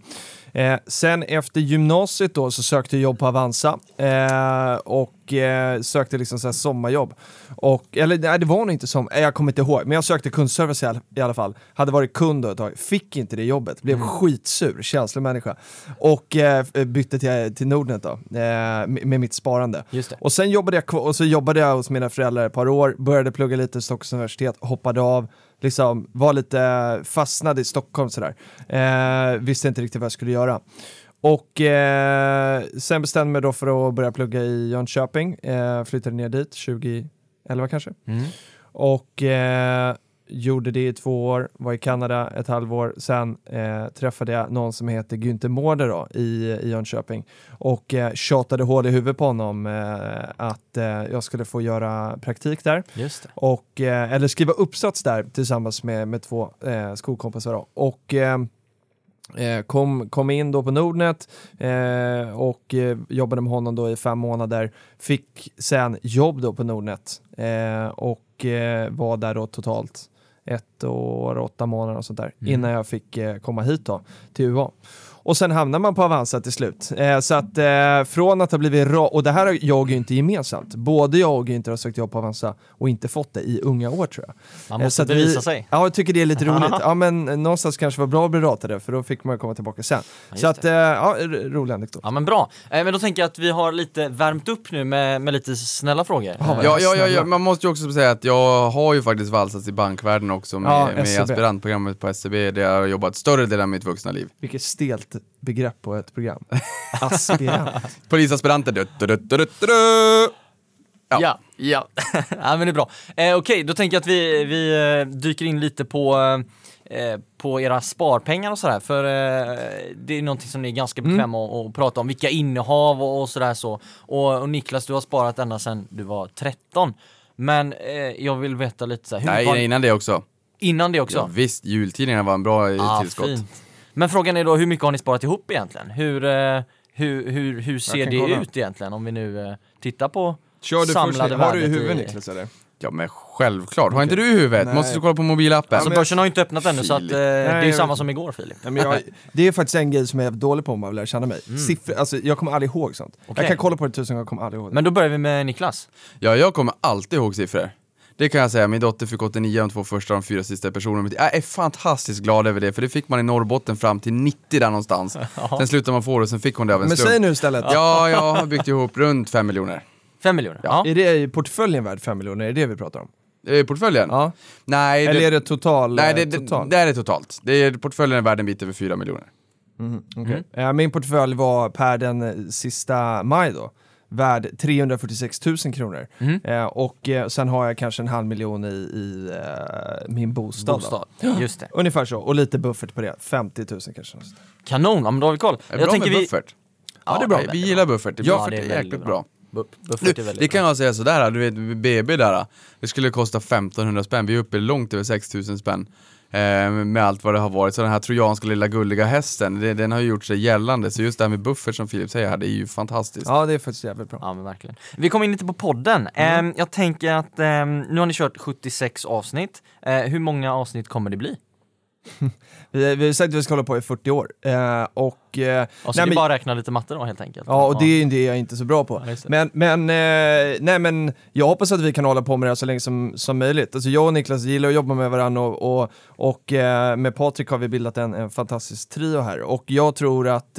Eh, sen efter gymnasiet då så sökte jag jobb på Avanza eh, och eh, sökte liksom så här sommarjobb. Och, eller nej, det var nog inte som, eh, jag kommer inte ihåg, men jag sökte kundservice i alla, i alla fall. Hade varit kund ett tag, fick inte det jobbet, blev skitsur, känslig människa. Och eh, bytte till, till Nordnet då, eh, med, med mitt sparande. Och sen jobbade jag, och så jobbade jag hos mina föräldrar ett par år, började plugga lite Stockholms universitet, hoppade av, liksom var lite fastnad i Stockholm sådär. Eh, visste inte riktigt vad jag skulle göra. Och eh, sen bestämde jag mig då för att börja plugga i Jönköping, eh, flyttade ner dit 2011 kanske. Mm. Och eh, gjorde det i två år, var i Kanada ett halvår, sen eh, träffade jag någon som heter Günther Mårder då, i, i Jönköping och eh, tjatade hål i huvudet på honom eh, att eh, jag skulle få göra praktik där och, eh, eller skriva uppsats där tillsammans med, med två eh, skolkompisar. Då. Och eh, eh, kom, kom in då på Nordnet eh, och jobbade med honom då i fem månader. Fick sen jobb då på Nordnet eh, och eh, var där då totalt ett år, åtta månader och sånt där innan jag fick eh, komma hit då till UA. Och sen hamnar man på Avanza till slut. Eh, så att eh, från att ha blivit ra- och det här har jag och Günther gemensamt. Både jag och Günther har sökt jobb på Avanza och inte fått det i unga år tror jag. Man Eh, måste så att bevisa vi, sig. Ja, jag tycker det är lite roligt. Ja, men eh, någonstans kanske var bra att bli ratade för då fick man komma tillbaka sen. just så att, eh, ja, rolig anekdot. Ja men bra. Eh, men då tänker jag att vi har lite värmt upp nu med, med lite snälla frågor. Ja, Eh, Ja, ja, ja, ja, man måste ju också säga att jag har ju faktiskt valsats i bankvärlden också med, Ja, med SCB. aspirantprogrammet på SCB där jag har jobbat större delen av mitt vuxna liv. Vilket stelt begrepp på ett program. Aspirant. Polisaspiranter, du, du, du, du, du, du. Ja. Ja, ja. ja men det är bra. Eh, Okej, då tänker jag att vi, vi eh, dyker in lite på, eh, på era sparpengar och sådär. För eh, det är någonting som ni är ganska Mm. bekväma att att prata om. Vilka innehav och, och sådär så. Och, och Niklas, du har sparat ända sedan du var 13. Men eh, jag vill veta lite så här, hur Nej, var- innan det också. innan det också? Ja, visst, jultidningarna var en bra eh, Ah, tillskott. fint. Men frågan är då, hur mycket har ni sparat ihop egentligen? Hur, eh, hur, hur, hur ser det kolla. ut egentligen om vi nu eh, tittar på Kör du först, samlade har du i värdet huvudet i- Niklas eller? Ja men självklart, har inte du i huvudet? Nej. Måste du kolla på mobilappen? Alltså men jag- börsen har ju inte öppnat ännu så att, eh, det är ju Nej, samma jag- som igår Filip. Nej, men jag, det är faktiskt en grej som jag är dålig på om man vill lära känna mig. Siffror, alltså, jag kommer aldrig ihåg sånt. Mm. Okej. Jag kan kolla på det tusen gånger, jag kommer aldrig ihåg det. Men då börjar vi med Niklas. Ja, jag kommer alltid ihåg siffror. Det kan jag säga, min dotter fick 89 de två första, de fyra sista personerna. Jag är fantastiskt glad över det, för det fick man i Norrbotten fram till 90 där någonstans. Sen slutade man få det och sen fick hon det av en Men slump. säg nu istället, Ja, jag har byggt ihop runt 5 miljoner. Fem miljoner? Ja. är det i portföljen värd 5 miljoner? Är det det vi pratar om? Eh, portföljen? Ja. Nej, Eller är det total? nej eh, det, det, total? det är det totalt. Det är, portföljen är värd en bit över 4 miljoner. Okej. Eh, min portfölj var per den eh, sista maj då, värd 346 000 kronor. Mm. Eh, och eh, sen har jag kanske en halv miljon i, i eh, min bostad. Bostad. Just det. Ungefär så, och lite buffert på det. 50 000 kanske. Kanon, ja, men då har vi koll. Är det bra med vi... buffert? Ja, det är bra. Vi gillar buffert. Ja, buffert det är är jäkligt bra. bra. Bu- Buffert är väldigt det kan bra. jag säga sådär, du vet BB där, det skulle kosta 1500 spänn, vi är uppe långt över 6000 spänn. Eh, med allt vad det har varit, så den här trojanska lilla gulliga hästen, det, den har ju gjort sig gällande, så just det här med buffert som Filip säger här, det är ju fantastiskt. Ja, det är faktiskt jävligt bra. Ja men verkligen. Vi kommer in lite på podden. Ehm, jag tänker att ehm, nu har ni kört 76 avsnitt. Eh, hur många avsnitt kommer det bli? Vi, vi har sagt att vi ska hålla på i 40 år. Eh, och, eh, Och så nej, är men- bara räkna lite matte då helt enkelt. Ja, och det är det jag inte är så bra på. Ja. Men, men, eh, nej, men jag hoppas att vi kan hålla på med det här så länge som, som möjligt. Alltså jag och Niklas gillar att jobba med varandra och, och, och eh, med Patrik har vi bildat en, en fantastisk trio här. Och jag tror att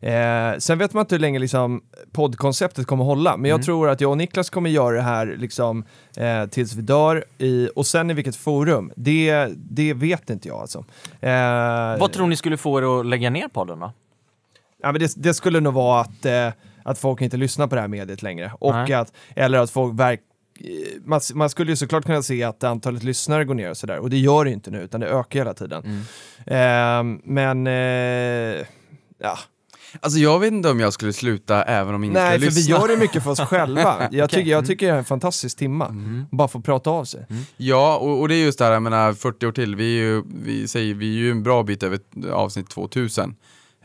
eh, sen vet man inte hur länge liksom, poddkonceptet kommer hålla, men jag Mm. tror att jag och Niklas kommer göra det här liksom, eh, tills vi dör. I, och sen i vilket forum, det, det vet inte jag alltså. Eh, Vad tror ni skulle få er att lägga ner podden då? Ja, men det, det skulle nog vara att, eh, att folk inte lyssnar på det här mediet längre. Och Nej. att, eller att folk verk, eh, man, man skulle ju såklart kunna se att antalet lyssnare går ner och sådär. Och det gör det ju inte nu, utan det ökar hela tiden. Mm. Ehm, men, eh, ja. Alltså jag vet inte om jag skulle sluta även om ingen Nej, skulle för vi gör det mycket för oss själva. Jag, tycker, jag Mm. tycker det är en fantastisk timma. Bara få prata av sig. Ja, och, och det är just det här, jag menar 40 år till, vi är ju, vi säger, vi är ju en bra bit över avsnitt 2000.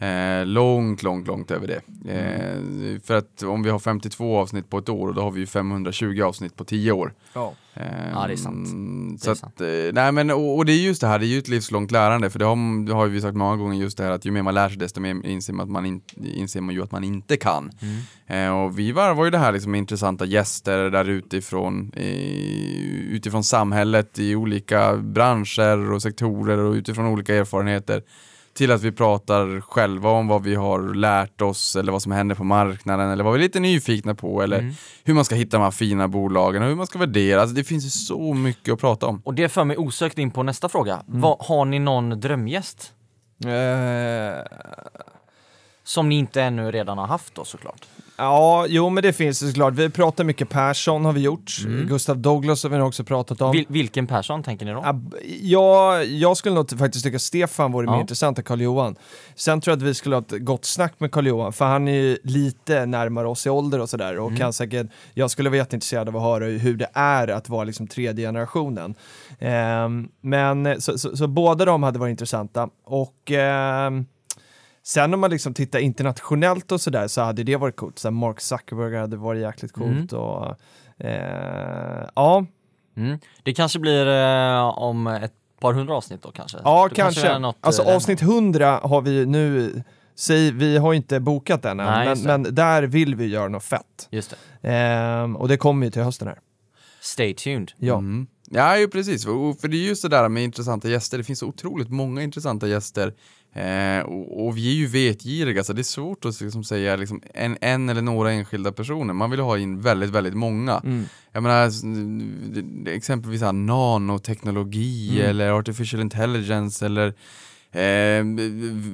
Eh, långt, långt, långt över det. Eh, för att om vi har 52 avsnitt på ett år, och då har vi ju 520 avsnitt på 10 år. Ja. Eh, Ja, det är sant. Så Det är att, sant. eh, nej men, och, och det är just det här, det är ju ett livslångt lärande, för det har, det har vi sagt många gånger just det här att ju mer man lär sig desto mer inser man, att man, in, inser man ju att man inte kan. Mm. Eh, och vi varvar ju det här liksom med intressanta gäster där utifrån, utifrån samhället i olika branscher och sektorer och utifrån olika erfarenheter till att vi pratar själva om vad vi har lärt oss eller vad som händer på marknaden eller vad vi är lite nyfikna på eller Mm. hur man ska hitta de här fina bolagen och hur man ska värdera. Alltså det finns ju så mycket att prata om. Och det för mig osökt in på nästa fråga. Mm. Vad, har ni någon drömgäst? Eh, Som ni inte ännu redan har haft då såklart. Ja, jo men det finns det såklart. Vi pratar mycket Persson har vi gjort. Gustav Douglas har vi också pratat om. Vil, vilken Persson tänker ni då? Ja, jag skulle nog faktiskt tycka Stefan vore mer Ja. intressant än Karl-Johan. Sen tror jag att vi skulle ha ett gott snack med Karl-Johan, för han är ju lite närmare oss i ålder och sådär. Och kan säkert, jag skulle vara jätteintresserad av att höra hur det är att vara liksom tredje generationen. Ehm, men så, så, så båda de hade varit intressanta. Och ehm, sen om man liksom tittar internationellt och sådär så hade det varit coolt. Så här Mark Zuckerberg hade varit jäkligt coolt. Och, eh, ja, Mm. Det kanske blir eh, om ett par hundra avsnitt då kanske? Ja, Då kanske. är något, alltså eh, avsnitt 100 har vi ju nu, säg, vi har inte bokat den än, Nej, men, men där vill vi göra något fett. Just det. Ehm, och det kommer ju till hösten här. Stay tuned. Ja. Mm. Ja, ju precis. För det är just det där med intressanta gäster. Det finns otroligt många intressanta gäster. Eh, och, och vi är ju vetgiriga, så det är svårt att liksom säga liksom en, en eller några enskilda personer. Man vill ha in väldigt, väldigt många. Mm. Jag menar, exempelvis här nanoteknologi Mm. eller artificial intelligence eller eh,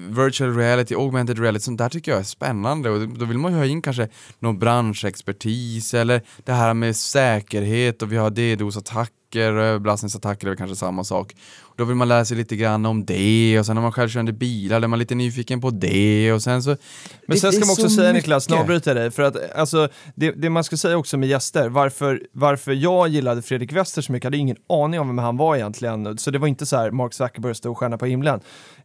virtual reality, augmented reality, sånt där tycker jag är spännande och då vill man ju ha in kanske någon branschexpertis eller det här med säkerhet och vi har DDoS-attacker och överbelastningsattacker är väl kanske samma sak. Då vill man lära sig lite grann om det och sen har man självkörande bilar, är man lite nyfiken på det och sen så... Men sen ska man också så säga mycket. Niklas, nu avbryter jag dig, för att alltså, det, det man ska säga också med gäster, varför, varför jag gillade Fredrik Wester så mycket, jag hade ingen aning om vem han var egentligen, så det var inte så här Mark Zuckerberg stor stjärna på himlen,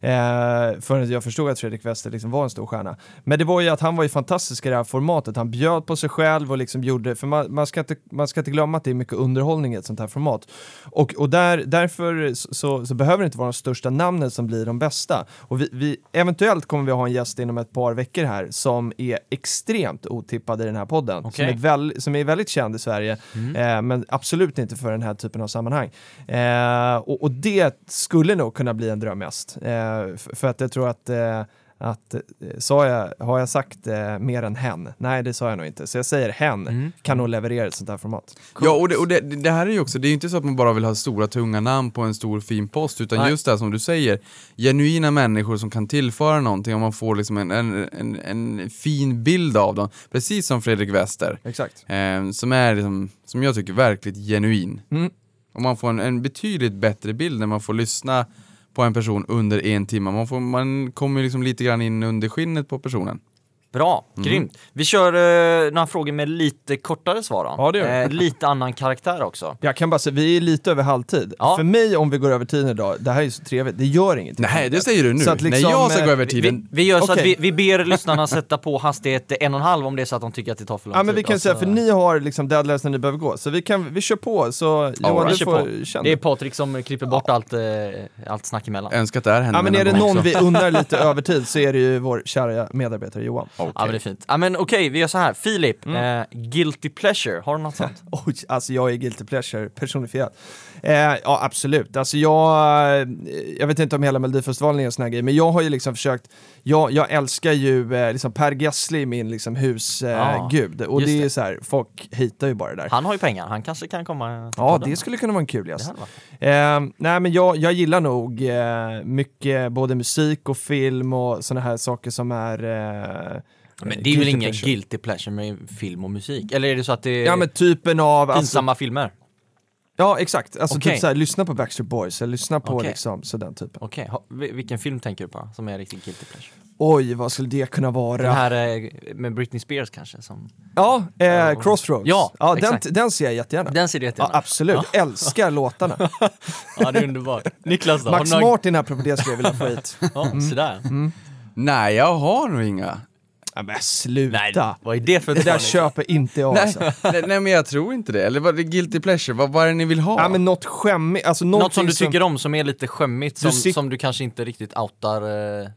eh, förrän jag förstod att Fredrik Wester liksom var en stor stjärna. Men det var ju att han var ju fantastisk i det här formatet, han bjöd på sig själv och liksom gjorde, för man, man, ska, inte, man ska inte glömma att det är mycket underhållning i ett sånt här format. Och, och där, därför så, så, behöver det inte vara de största namnen som blir de bästa. Och vi, vi, eventuellt kommer vi ha en gäst inom ett par veckor här som är extremt otippad i den här podden. Som, Okej. är väl, som är väldigt känd i Sverige, eh, men absolut inte för den här typen av sammanhang. Eh, och, och det skulle nog kunna bli en drömgäst. Eh, för att jag tror att eh, att, eh, sa jag, har jag sagt eh, mer än hen? Nej, det sa jag nog inte. Så jag säger hen Mm. kan nog leverera ett sånt här format. Ja, och, det, och det, det här är ju också, det är ju inte så att man bara vill ha stora tunga namn på en stor fin post, utan Nej. just det här som du säger, genuina människor som kan tillföra någonting och man får liksom en, en, en, en fin bild av dem. Precis som Fredrik Wester, Exakt. eh, som är liksom, som jag tycker verkligt genuin. Mm. Och man får en, en betydligt bättre bild när man får lyssna på en person under en timme. Man, får, man kommer liksom lite grann in under skinnet på personen. Bra, Mm. grymt. Vi kör eh, några frågor med lite kortare svar då. Ja, det gör vi. Eh, lite annan karaktär också. Jag kan bara säga, vi är lite över halvtid. Ja. För mig, om vi går över tiden idag, det här är ju så trevligt, det gör ingenting. Nej, det säger du nu. Så att liksom, när jag ska eh, gå över Vi, tiden. vi gör så att vi, vi ber lyssnarna sätta på hastighet en och en halv om det är så att de tycker att det tar för lång Ja men vi tid. kan Och säga, för ni har liksom deadlines när ni behöver gå, så vi, kan, vi kör på. Så Johan, Alright, du får känna. Det är Patrik som klipper bort allt, eh, allt snack emellan. Önskar att det här hände Ja men är det någon också. vi unnar lite övertid så är det ju vår kära medarbetare Johan. Ja men det är fint. Ja men okej, vi gör så här. Filip, Mm. eh, guilty pleasure, har du något sånt? Oj, alltså jag är guilty pleasure personifierad. Eh, ja, absolut. Alltså jag, eh, jag vet inte om hela Melodifestivalen är en sån här grej, men jag har ju liksom försökt, jag, jag älskar ju eh, liksom Per Gessle, min liksom husgud. Eh, gud. och det är det. så här, folk hatar ju bara det där. Han har ju pengar, han kanske kan komma Ja, det skulle kunna vara en kul gäst. hade varit. Eh, nej, men jag, jag gillar nog eh, mycket både musik och film och såna här saker som är... Eh, Men det är väl ingen pleasure. guilty pleasure med film och musik? Eller är det så att det är Ja men typen av... Alltså, pinsamma filmer? ja exakt, alltså Okej. typ såhär, lyssna på Backstreet Boys eller lyssna på Okej. liksom så den typen. Okej, vi- vilken film tänker du på som är riktigt guilty pleasure? Oj, vad skulle det kunna vara? Den här eh, med Britney Spears kanske? Som... Ja, eh, Ja. Crossroads. Ja, ja den, exakt. den ser jag jättegärna. Den ser du Ja, jättegärna. absolut, älskar låtarna. Ja, det är underbart. Niklas då? Max några- Martin apropå det skulle jag vilja få hit. Ja, sådär. Nej, jag har nog inga. Ja, men sluta! Nej, vad är det för det där köper inte jag Nej, alltså. nej, nej, men jag tror inte det. Eller vad det är guilty pleasure? Vad, vad är det ni vill ha? Ja men något skämmigt, alltså Något som du tycker om som är lite skämmigt, som, Du som du kanske inte riktigt outar eh...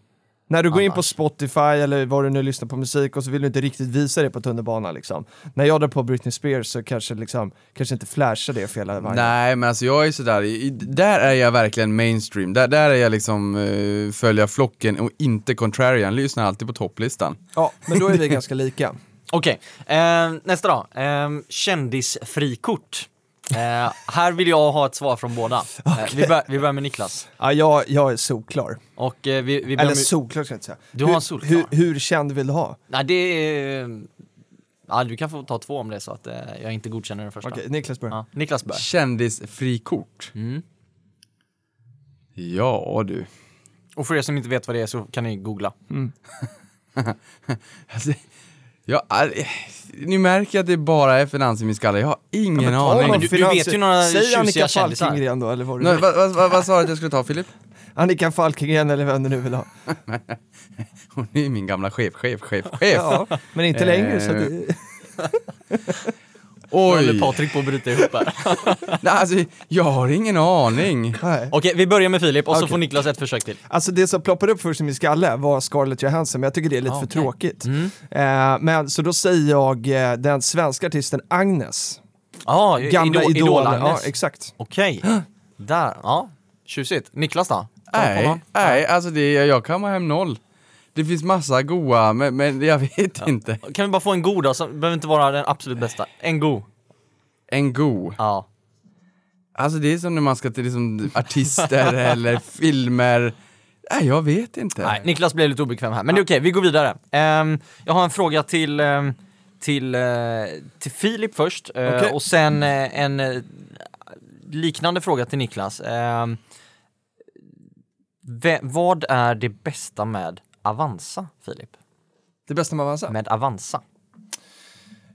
När du går in på. Spotify eller vad du nu lyssnar på musik och så vill du inte riktigt visa det på tunnelbanan liksom. När jag drar på Britney Spears så kanske liksom, kanske inte flashar det för hela vagnen. Nej men alltså jag är sådär, i, där är jag verkligen mainstream, där, där är jag liksom uh, följa flocken och inte contrarian, lyssnar alltid på topplistan. Ja, men då är vi ganska lika. Okej, eh, nästa då. Eh, kändisfrikort. Eh, här vill jag ha ett svar från båda. Eh, vi, bör, vi börjar med Niklas. Ja, jag, jag är solklar. Och eh, vi, vi börjar Eller med... solklar ska jag inte säga. Du har hur, en solklar. Hur, hur känd vill du ha? Nej, det är... Ja, du kan få ta två om det är så att eh, jag inte godkänner den första. Okej, Niklas börjar. Ja, Niklas börjar. Kändisfrikort. Mm. Ja du. Och för er som inte vet vad det är så kan ni googla. Alltså, jag, ni märker att det bara är finans i min skalle, jag har ingen Ta aning. någon du- du vet ju några Säg Annika. Falkengren då, eller vad du Nej, vill. vad, vad, vad, vad sa du att jag skulle ta Filip? Annika Falkengren eller vem du nu vill ha. Hon är ju min gamla chef, chef, chef, chef. Ja, men inte längre så det... Nu håller! Patrik på att bryta ihop här. Nej, alltså, jag har ingen aning. Nej. Okej, vi börjar med Filip och så Okej. får Niklas ett försök till. Alltså det som ploppade upp först i min skalle var Scarlett Johansson, men jag tycker det är lite Ah, för okej. tråkigt. Mm. Eh, men så då säger jag eh, den svenska artisten Agnes. Ja, Gamla Idol, Idol. Ja, Idol-Agnes. exakt. Okej, där, ja. Tjusigt. Niklas då? Kom Nej, on. nej, alltså det, jag kammar hem noll. Det finns massa goa, men, men jag vet inte. Kan vi bara få en god då? Som behöver inte vara den absolut bästa. En god. En go. Ja. Alltså det är som när man ska till liksom, artister eller filmer. Nej, jag vet inte. Nej, Niklas blev lite obekväm här, men det är okej, vi går vidare. Ehm, jag har en fråga till, ehm, till, eh, till Filip först, eh, Okej. och sen eh, en eh, liknande fråga till Niklas. Ehm, ve- vad är det bästa med Avanza, Filip? Det bästa med Avanza? Med Avanza?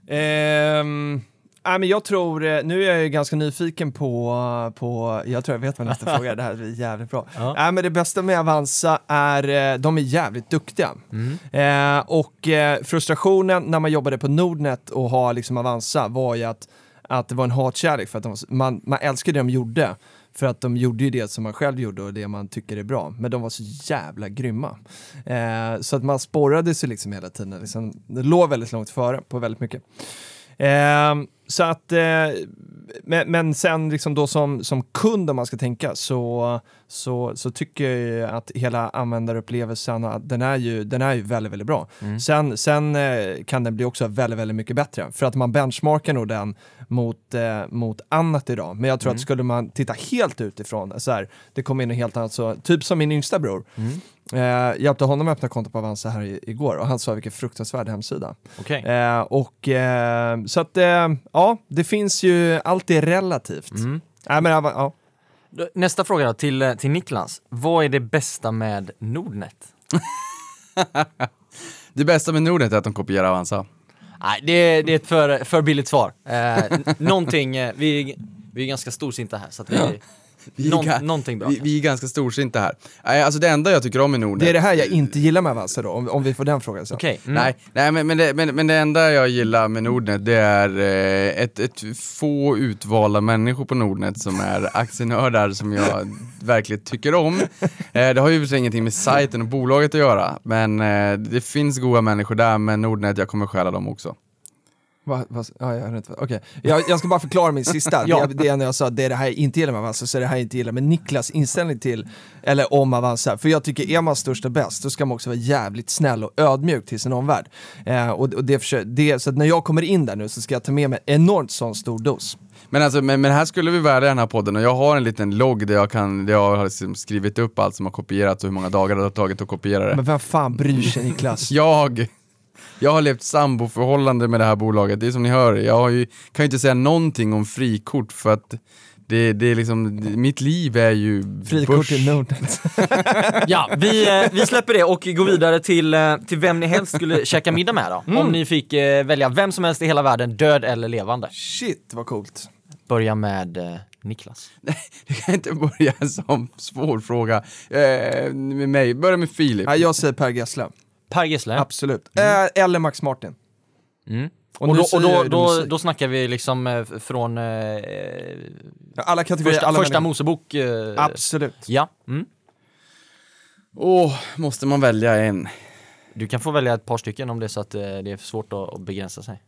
Ehm, nej, men jag tror, eh, nu är jag ju ganska nyfiken på, på jag tror jag vet vad nästa fråga är, det här blir jävligt bra. Ja. Nej, men det bästa med Avanza är, eh, de är jävligt duktiga. Mm. Eh, och eh, frustrationen när man jobbade på Nordnet och har liksom Avanza var ju att, att det var en hatkärlek för att de, man, man älskade det de gjorde. För att de gjorde ju det som man själv gjorde och det man tycker är bra. Men de var så jävla grymma. Eh, så att man sporrade sig liksom hela tiden. Liksom, det låg väldigt långt före på väldigt mycket. Eh, så att, eh, men, men sen liksom då som, som kund om man ska tänka så, så, så tycker jag ju att hela användarupplevelsen, att den är ju, den är ju väldigt, väldigt bra. Sen, sen eh, kan den bli också väldigt, väldigt mycket bättre för att man benchmarkar nog den mot, eh, mot annat idag. Men jag tror att skulle man titta helt utifrån, så här, det kommer in något helt annat, så, typ som min yngsta bror. Eh, hjälpte honom att öppna konto på Avanza här i, igår och han sa vilken fruktansvärd hemsida. Okej. Eh, och eh, så att eh, ja, det finns ju, allt är relativt. Mm. Nej, men, ja, Nästa fråga då, till, eh, till Niklas. Vad är det bästa med Nordnet? Det bästa med Nordnet är att de kopierar Avanza. Nej, det är, det är ett för, för billigt svar. Eh, någonting, eh, vi, vi är ganska storsinta här så att vi, Vi är någon, ga- någonting bra. Vi, vi är ganska storsinta här. Nej, alltså det enda jag tycker om i Nordnet... Det är det här jag inte gillar med Avanza då, om, om vi får den frågan sen. Okej, mm. Nej, nej men, men, det, men, men det enda jag gillar med Nordnet det är eh, ett, ett få utvalda människor på Nordnet som är aktienördar som jag verkligen tycker om. Eh, det har ju för sig ingenting med sajten och bolaget att göra, men eh, det finns goda människor där, men Nordnet, jag kommer stjäla dem också. Va, va, ja, jag, inte, okej. jag, jag ska bara förklara min sista. Ja. det, det är när jag sa det är det här jag inte gillar med Avanza, så är det här jag inte gillar med Niklas inställning till, eller om Avanza. För jag tycker är man störst och bäst, då ska man också vara jävligt snäll och ödmjuk till sin omvärld. Eh, och, och det, försö- det, så att när jag kommer in där nu så ska jag ta med mig enormt sån stor dos. Men alltså, men, men här skulle vi värda den här podden och jag har en liten logg där jag, kan, där jag har liksom skrivit upp allt som har kopierats och hur många dagar det har tagit att kopiera det. Men vem fan bryr sig Niklas? Jag, jag har levt samboförhållande med det här bolaget, det är som ni hör, jag har ju, kan ju inte säga någonting om frikort för att det, det är liksom, det, mitt liv är ju Frikort i Nordnet. Ja, vi, eh, vi släpper det och går vidare till, eh, till vem ni helst skulle käka middag med då. Om ni fick eh, välja vem som helst i hela världen, död eller levande. Shit vad coolt. Börja med Niklas. Du kan inte börja en sån svår fråga eh, med mig, börja med Filip. Ja, jag säger Per Gessle, Per Gessle. absolut. Eh, eller Max Martin. Mm. Och, Och, då, och då, då, då snackar vi liksom eh, från eh, alla kategorier, första, alla första. Mosebok. Eh, Absolut. Ja. Mm. Åh, måste man välja en? Du kan få välja ett par stycken om det är så att eh, det är svårt att, att begränsa sig.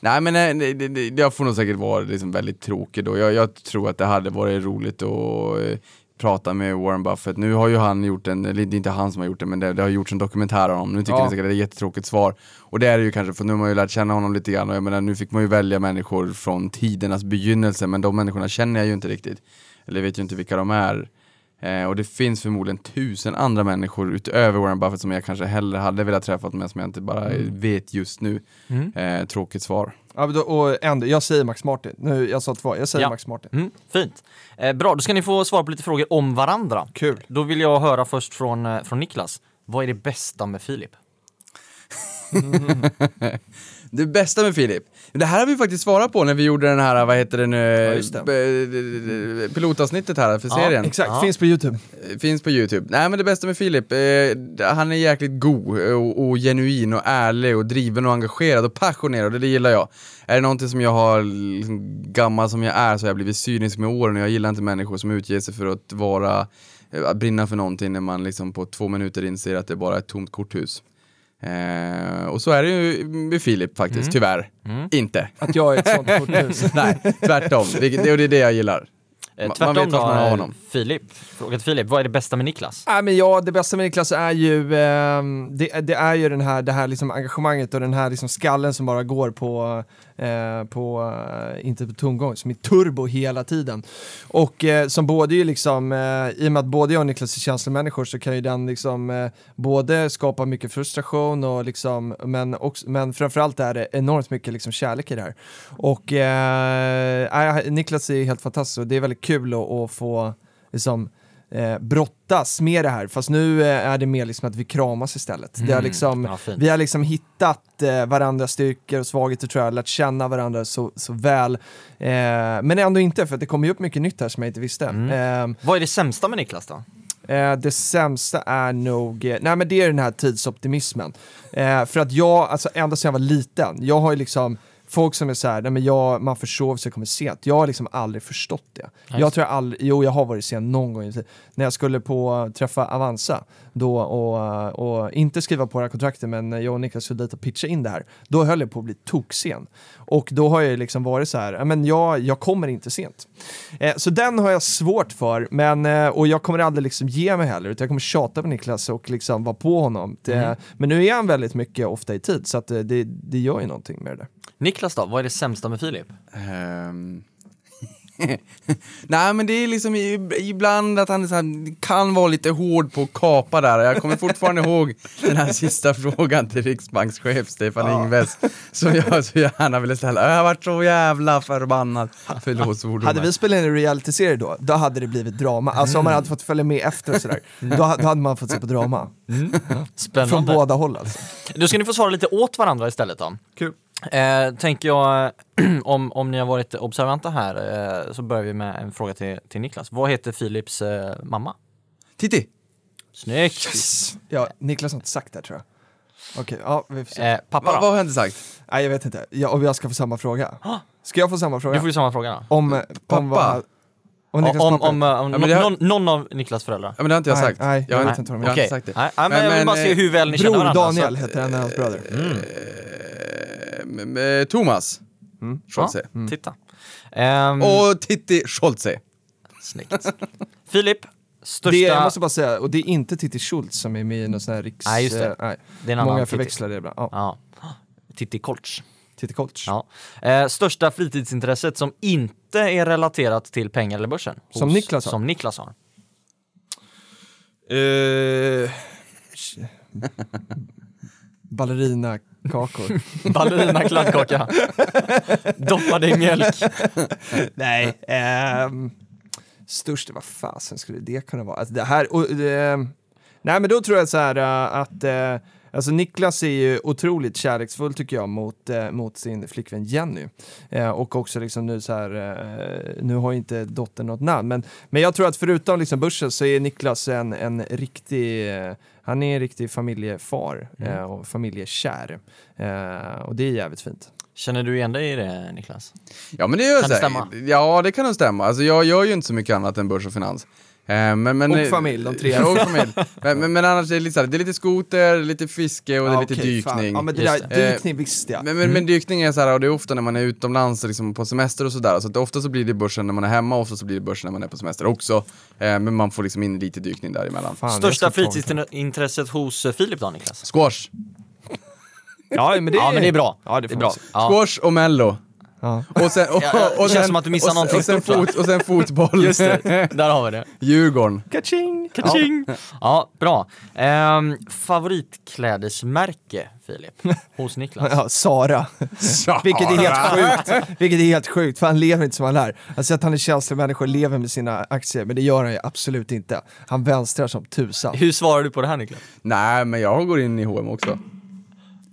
Nej men nej, det, det, det, jag får nog säkert vara liksom väldigt tråkig då. Jag, jag tror att det hade varit roligt att eh, prata med Warren Buffett. Nu har ju han gjort en, det är inte han som har gjort det, men det, det har gjorts en dokumentär om honom. Nu tycker Ja. ni säkert det är ett jättetråkigt svar. Och det är det ju kanske, för nu har man ju lärt känna honom lite grann och jag menar, nu fick man ju välja människor från tidernas begynnelse, men de människorna känner jag ju inte riktigt. Eller vet ju inte vilka de är. Eh, och det finns förmodligen tusen andra människor utöver Warren Buffett som jag kanske hellre hade velat träffat med som jag inte bara vet just nu. Eh, tråkigt svar. Ja, men då, och ändå, jag säger Max Martin. Nu, jag sa två, jag säger Ja. Max Martin. Mm, fint. Eh, bra, då ska ni få svara på lite frågor om varandra. Kul. Då vill jag höra först från, eh, från Niklas. Vad är det bästa med Filip? Det bästa med Filip, det här har vi faktiskt svarat på när vi gjorde den här, vad heter det nu, det. b- pilotavsnittet här för Ja, serien. Exakt, Ja. finns på YouTube. Eh, Finns på Youtube. Nej men det bästa med Filip, eh, han är jäkligt god och, och genuin och ärlig och driven och engagerad och passionerad och det gillar jag. Är det någonting som jag har, liksom, gammal som jag är, så har jag blivit cynisk med åren och jag gillar inte människor som utger sig för att vara, eh, att brinna för någonting när man liksom på två minuter inser att det bara är ett tomt korthus. Eh, och så är det ju med Filip faktiskt, tyvärr. Inte. Att jag är ett sånt korthus. Nej, tvärtom. Det, och det är det jag gillar. Eh, tvärtom man vet då, man har eh, honom. Filip. Fråga till Filip, vad är det bästa med Niklas? Nej, men ja, det bästa med Niklas är ju, ehm, det, det är ju den här, det här liksom engagemanget och den här liksom skallen som bara går på, eh, på eh, inte på tomgång, som är turbo hela tiden. Och eh, som både ju liksom, eh, i och med att både jag och Niklas är känslomänniskor så kan ju den liksom eh, både skapa mycket frustration och liksom, men, också, men framförallt är det enormt mycket liksom kärlek i det här. Och eh, Niklas är helt fantastisk och det är väldigt kul att, att få liksom, eh, brottas med det här, fast nu eh, är det mer liksom att vi kramas istället. Det har liksom, ja, vi har liksom hittat eh, varandras styrkor och svagheter tror jag, lärt känna varandra så, så väl. Eh, men ändå inte, för det kommer ju upp mycket nytt här som jag inte visste. Eh, Vad är det sämsta med Niklas då? Eh, det sämsta är nog, eh, nej men det är den här tidsoptimismen. Eh, för att jag, alltså ända sedan jag var liten, jag har ju liksom folk som är så här, nej men jag, man försov sig kommer sent. Jag har liksom aldrig förstått det. Jag tror jag aldrig, jo jag har varit sen någon gång i tiden. När jag skulle på träffa Avanza då och, och inte skriva på det här kontraktet men jag och Niklas skulle dit och pitcha in det här. Då höll jag på att bli toksen. Och då har jag liksom varit så här, men jag, jag kommer inte sent. Eh, så den har jag svårt för, men, eh, och jag kommer aldrig liksom ge mig heller, utan jag kommer tjata på Niklas och liksom vara på honom. Det, Men nu är han väldigt mycket ofta i tid, så att eh, det, det gör ju någonting med det där. Niklas då, vad är det sämsta med Filip? Ehm. Nej men det är liksom ibland att han här, kan vara lite hård på att kapa där. Jag kommer fortfarande ihåg den här sista frågan till riksbankschef Stefan Ingves som jag så gärna ville ställa. Jag har varit så jävla förbannad. Förlåt svordomar. Hade vi spelat in en realityserie då, då hade det blivit drama. Alltså om man hade fått följa med efter och sådär, då, ha- då hade man fått se på drama. Från Spännande. båda håll alltså. Då ska ni få svara lite åt varandra istället då. Kul. Eh, tänker jag, om, om ni har varit observanta här, eh, så börjar vi med en fråga till, till Niklas. Vad heter Filips eh, mamma? Titti! Snyggt! Ja, Niklas har inte sagt det tror jag. Okej, ja vi får se. Eh, pappa Va, då? vad har jag inte sagt? Nej jag vet inte, jag, om jag ska få samma fråga. Ska jag få samma fråga? Du får ju samma fråga då. Om, om Pappa. vad? Om Niklas Om, pappa? om, om, om det har- någon, någon av Niklas föräldrar. Ja, men det har inte jag Nej, sagt. nej, jag har vet inte vad de jag har inte sagt det. Nej, men, jag vill bara se eh, hur väl ni känner Bror varandra. Daniel så- heter en av hans bröder. m- m- Thomas Scholze. Ja, titta. Ehm, Och Titti Scholze. Snyggt. Filip, största... Det, jag måste bara säga, och det är inte Titti Schultz som är med i någon sån här riks... Nej, just det. eh, nej. det är en annan Många förväxlar det ibland. Ja, Ja. Titti Koltz. Titti Koltz. Ja. Eh, största fritidsintresset som inte är relaterat till pengar eller börsen? Som Niklas har. Som Niklas har. Eh, Ballerinakakor. Ballerina kladdkaka. Doppa dig i mjölk. Nej, ehm, störst, vad fasen skulle det kunna vara? Alltså det här, och, eh, nej men då tror jag så här eh, att eh, Alltså Niklas är ju otroligt kärleksfull tycker jag mot, eh, mot sin flickvän Jenny. Eh, och också liksom nu så här, eh, nu har ju inte dottern något namn, men, men jag tror att förutom liksom börsen så är Niklas en, en riktig, eh, han är en riktig familjefar eh, och familjekär. Eh, och det är jävligt fint. Känner du igen dig i det Niklas? Ja men det gör Kan det stämma? Ja det kan nog stämma. Alltså jag gör ju inte så mycket annat än börs och finans. Eh, men, men, Och familj, de tre. Och familj. men, men, men annars är det lite, så här, det är lite skoter, lite fiske och det är Ja, lite fan. dykning. Ja men det där, det. dykning visste jag. Men, men, men dykning är så här, och det är ofta när man är utomlands liksom på semester och sådär, så att ofta så blir det börsen när man är hemma, ofta så blir det börsen när man är på semester också. Eh, men man får liksom in lite dykning däremellan. Fan, Största fritidsintresset hos eh, Filip då Niklas? Squash, Ja men det, Ja men det är bra. Ja, det det är bra. Ja. squash och mello. Ja. Och sen, och, Ja, ja, det och känns sen, som att du missar och, någonting och sen, fot, och sen fotboll. Just det, där har vi det. Djurgården. Kaching! Kaching! Ja, bra. Ehm, favoritklädesmärke Filip? Hos Niklas? Ja, Sara. Vilket är helt sjukt. Vilket är helt sjukt, för han lever inte som han lär. Alltså att han är känslomänniska och lever med sina aktier, men det gör han ju absolut inte. Han vänstrar som tusan. Hur svarar du på det här Niklas? Nej, men jag går in i H&M också.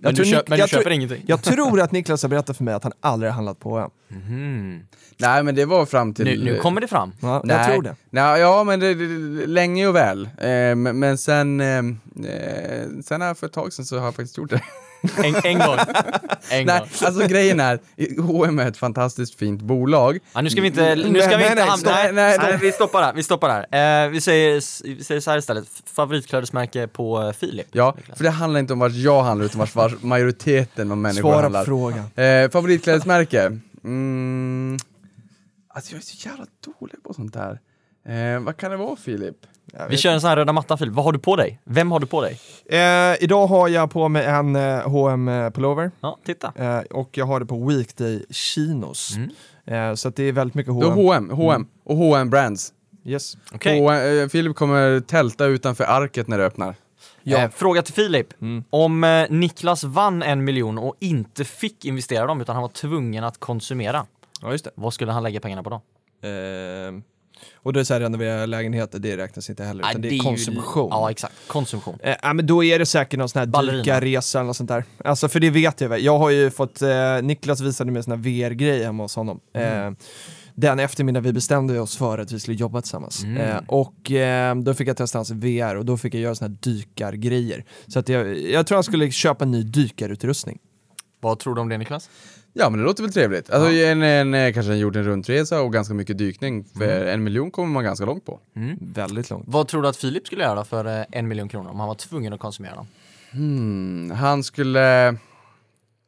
Men tror du, köp, men du jag köper tror- ingenting? Jag tror att Niklas har berättat för mig att han aldrig har handlat på H&M. Nej, men det var fram till... Nu, nu kommer det fram. Ja, Nej, jag tror det. Nej, ja, men det, det, länge och väl. Eh, men, men sen, eh, eh, sen här för ett tag sedan så har jag faktiskt gjort det. En, en gång. En Nej, gång. alltså grejen är, H&M är ett fantastiskt fint bolag. Ja, nu ska vi inte, nu ska Nej, vi inte nej, hamna... Nej, Nej, nej, nej. vi stoppar där. Vi stoppar där. Eh, vi, säger, vi säger så här istället. Favoritklädesmärke på eh, Filip. Ja, Niklas. för det handlar inte om vart jag handlar utan vart, majoriteten av människor Svara på handlar. frågan. Eh, favoritklädesmärke? Mm, alltså jag är så jävla dålig på sånt där. Eh, vad kan det vara Filip? Vi kör en sån här röda mattan Filip. Vad har du på dig? Vem har du på dig? Eh, idag har jag på mig en eh, H&M pullover Ja, titta. eh, och jag har det på Weekday chinos. Mm. Eh, så att det är väldigt mycket H&M. H&M, H&M och H&M Brands. Yes. Okej. H&M, eh, Filip kommer tälta utanför arket när det öppnar. Ja. Eh, fråga till Filip. Mm. Om eh, Niklas vann en miljon och inte fick investera dem utan han var tvungen att konsumera. Ja, just det. Vad skulle han lägga pengarna på då? Och då är det så här, renovera lägenheter, det räknas inte heller, utan det är, ju- konsumtion. Ja, exakt. Konsumtion. Eh, ja, men då är det säkert någon sån här dykarresa eller något sånt där. Alltså för det vet jag väl. Jag har ju fått, eh, Niklas visade mig en sån här VR-grej hemma hos honom. Mm. Eh, den eftermiddag vi bestämde oss för att vi skulle jobba tillsammans. Mm. Eh, och eh, då fick jag testa hans VR och då fick jag göra såna här dykargrejer. Så att jag, jag tror han skulle köpa en ny dykarutrustning. Vad tror du om det Niklas? Ja men det låter väl trevligt. Alltså en, en, eh, kanske en jorden runtresa och ganska mycket dykning. För en miljon kommer man ganska långt på. Väldigt långt. Vad tror du att Filip skulle göra för eh, en miljon kronor om han var tvungen att konsumera dem? Hmm, han skulle...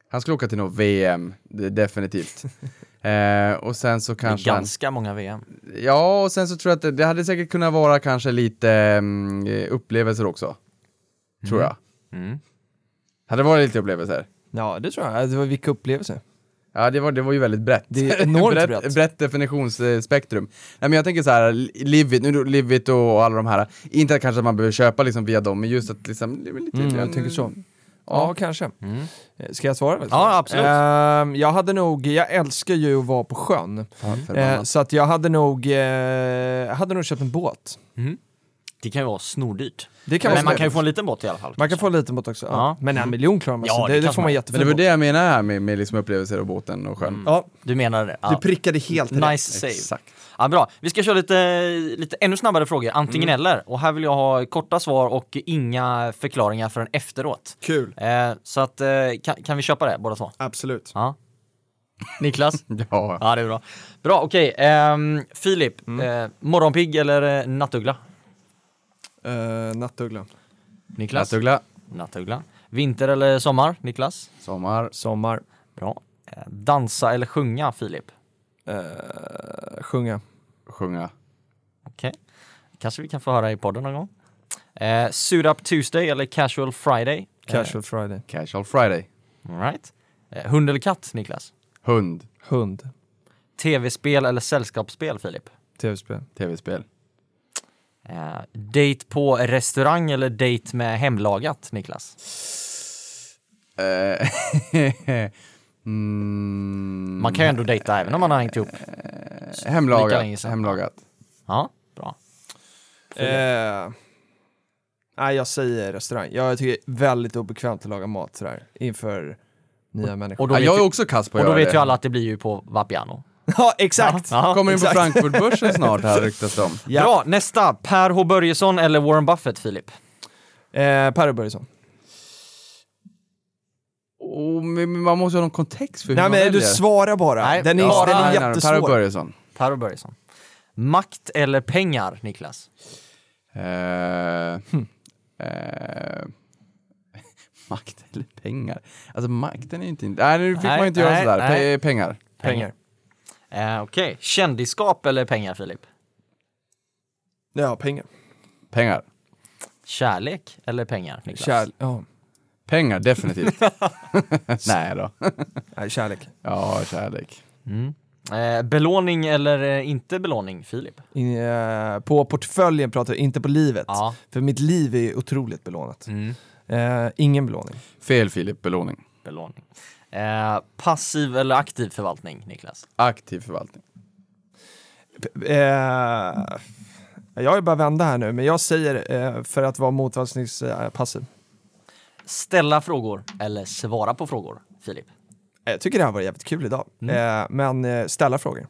Han skulle åka till något VM, definitivt. eh, och sen så Det är kanske han, ganska många VM. Ja, och sen så tror jag att det, det hade säkert kunnat vara kanske lite mm, eh, upplevelser också. Tror jag. Mm. Hade det varit lite upplevelser? Ja, det tror jag. Det var vilka upplevelser. Ja, det var, det var ju väldigt brett. Det är enormt brett, brett. brett definitionsspektrum. Nej, men jag tänker så här, Livit, nu Livit och alla de här, inte att kanske att man behöver köpa liksom via dem, men just att liksom, lite... Mm, jag tänker så. Ja, kanske. Eh, Ska jag svara? Ja, absolut. Ehm, jag hade nog, jag älskar ju att vara på sjön. Eh, förbannat. så att jag hade nog, eh, jag hade nog köpt en båt. Det kan ju vara snordyrt. Det kan Men vara man kan ju få en liten båt i alla fall. Man kan få en liten båt också. Ja. Ja. Men en miljon klarar man sig. Ja, det det, det får man man. men jättefin det var det jag menade här med, med liksom upplevelser och båten och sjön. Ja, Du menar det? du Ja. prickade helt rätt. Nice save. Exakt. Ja, bra. Vi ska köra lite, lite ännu snabbare frågor, antingen eller. Och här vill jag ha korta svar och inga förklaringar förrän efteråt. Kul. Eh, så att, eh, kan, kan vi köpa det båda två? Absolut. Ja. Niklas? Ja, ja, det är bra. Bra, okej. Ehm, Filip, eh, morgonpigg eller eh, nattuggla? Uh, nattuggla. Niklas? Nattuggla, Nattuggla. Vinter eller sommar? Niklas? sommar, Sommar. Bra. Eh, dansa eller sjunga, Filip? Eh, sjunga. Sjunga. Okej. Kanske vi kan få höra i podden någon gång. Eh, suit up Tuesday eller casual Friday? Casual Friday. Casual Friday. All right. Eh, hund eller katt, Niklas? Hund. Hund. Tv-spel eller sällskapsspel, Filip? Tv-spel. Tv-spel. Eh, date på restaurang eller date med hemlagat, Niklas? Eh, mm, Man kan ju ändå dejta även om man har hängt ihop. Lika hemlagat. Hemlagat. Ja, bra. Eh, nej, jag säger restaurang. Jag tycker det är väldigt obekvämt att laga mat sådär inför nya människor. Och då Ja, vet, jag är ju, också kass på att och då vet det. ju alla att det blir ju på Vapiano. Ja, exakt! Ja, Kommer in på exakt. Frankfurtbörsen snart här ryktas det om. Ja. Bra, nästa. Per H Börjesson eller Warren Buffett, Filip? Eh, Per Börjesson. Oh, men man måste ha någon kontext för hur Nej man men du väljer. svarar bara. Nej, den är, bara- den är nej, nej, Per jättesvår. Börjesson. Per H Börjesson. Makt eller pengar, Niklas? Eh, eh, makt eller pengar? Alltså makten är ju inte... Nej, nu fick Nej, man ju inte göra nej, sådär. nej. Pe- pengar. Pengar. Eh, Okej, kändisskap eller pengar, Filip? Ja, pengar. Pengar. Kärlek eller pengar, Niklas? Kärl ja. Pengar, definitivt. Nej då. Nej, kärlek. Ja, kärlek. Mm. Eh, belåning eller eh, inte belåning, Filip? In, eh, på portföljen pratar jag inte på livet. Ja. För mitt liv är otroligt belånat. Mm. Eh, ingen belåning. Fel Filip, belåning. Belåning. Eh, passiv eller aktiv förvaltning, Niklas? Aktiv förvaltning. Eh, jag är bara vända här nu, men jag säger eh, för att vara motvalsningspassiv. Ställa frågor eller svara på frågor, Filip? Eh, Jag tycker det här var jävligt kul idag. Mm. Eh, men ställa frågor.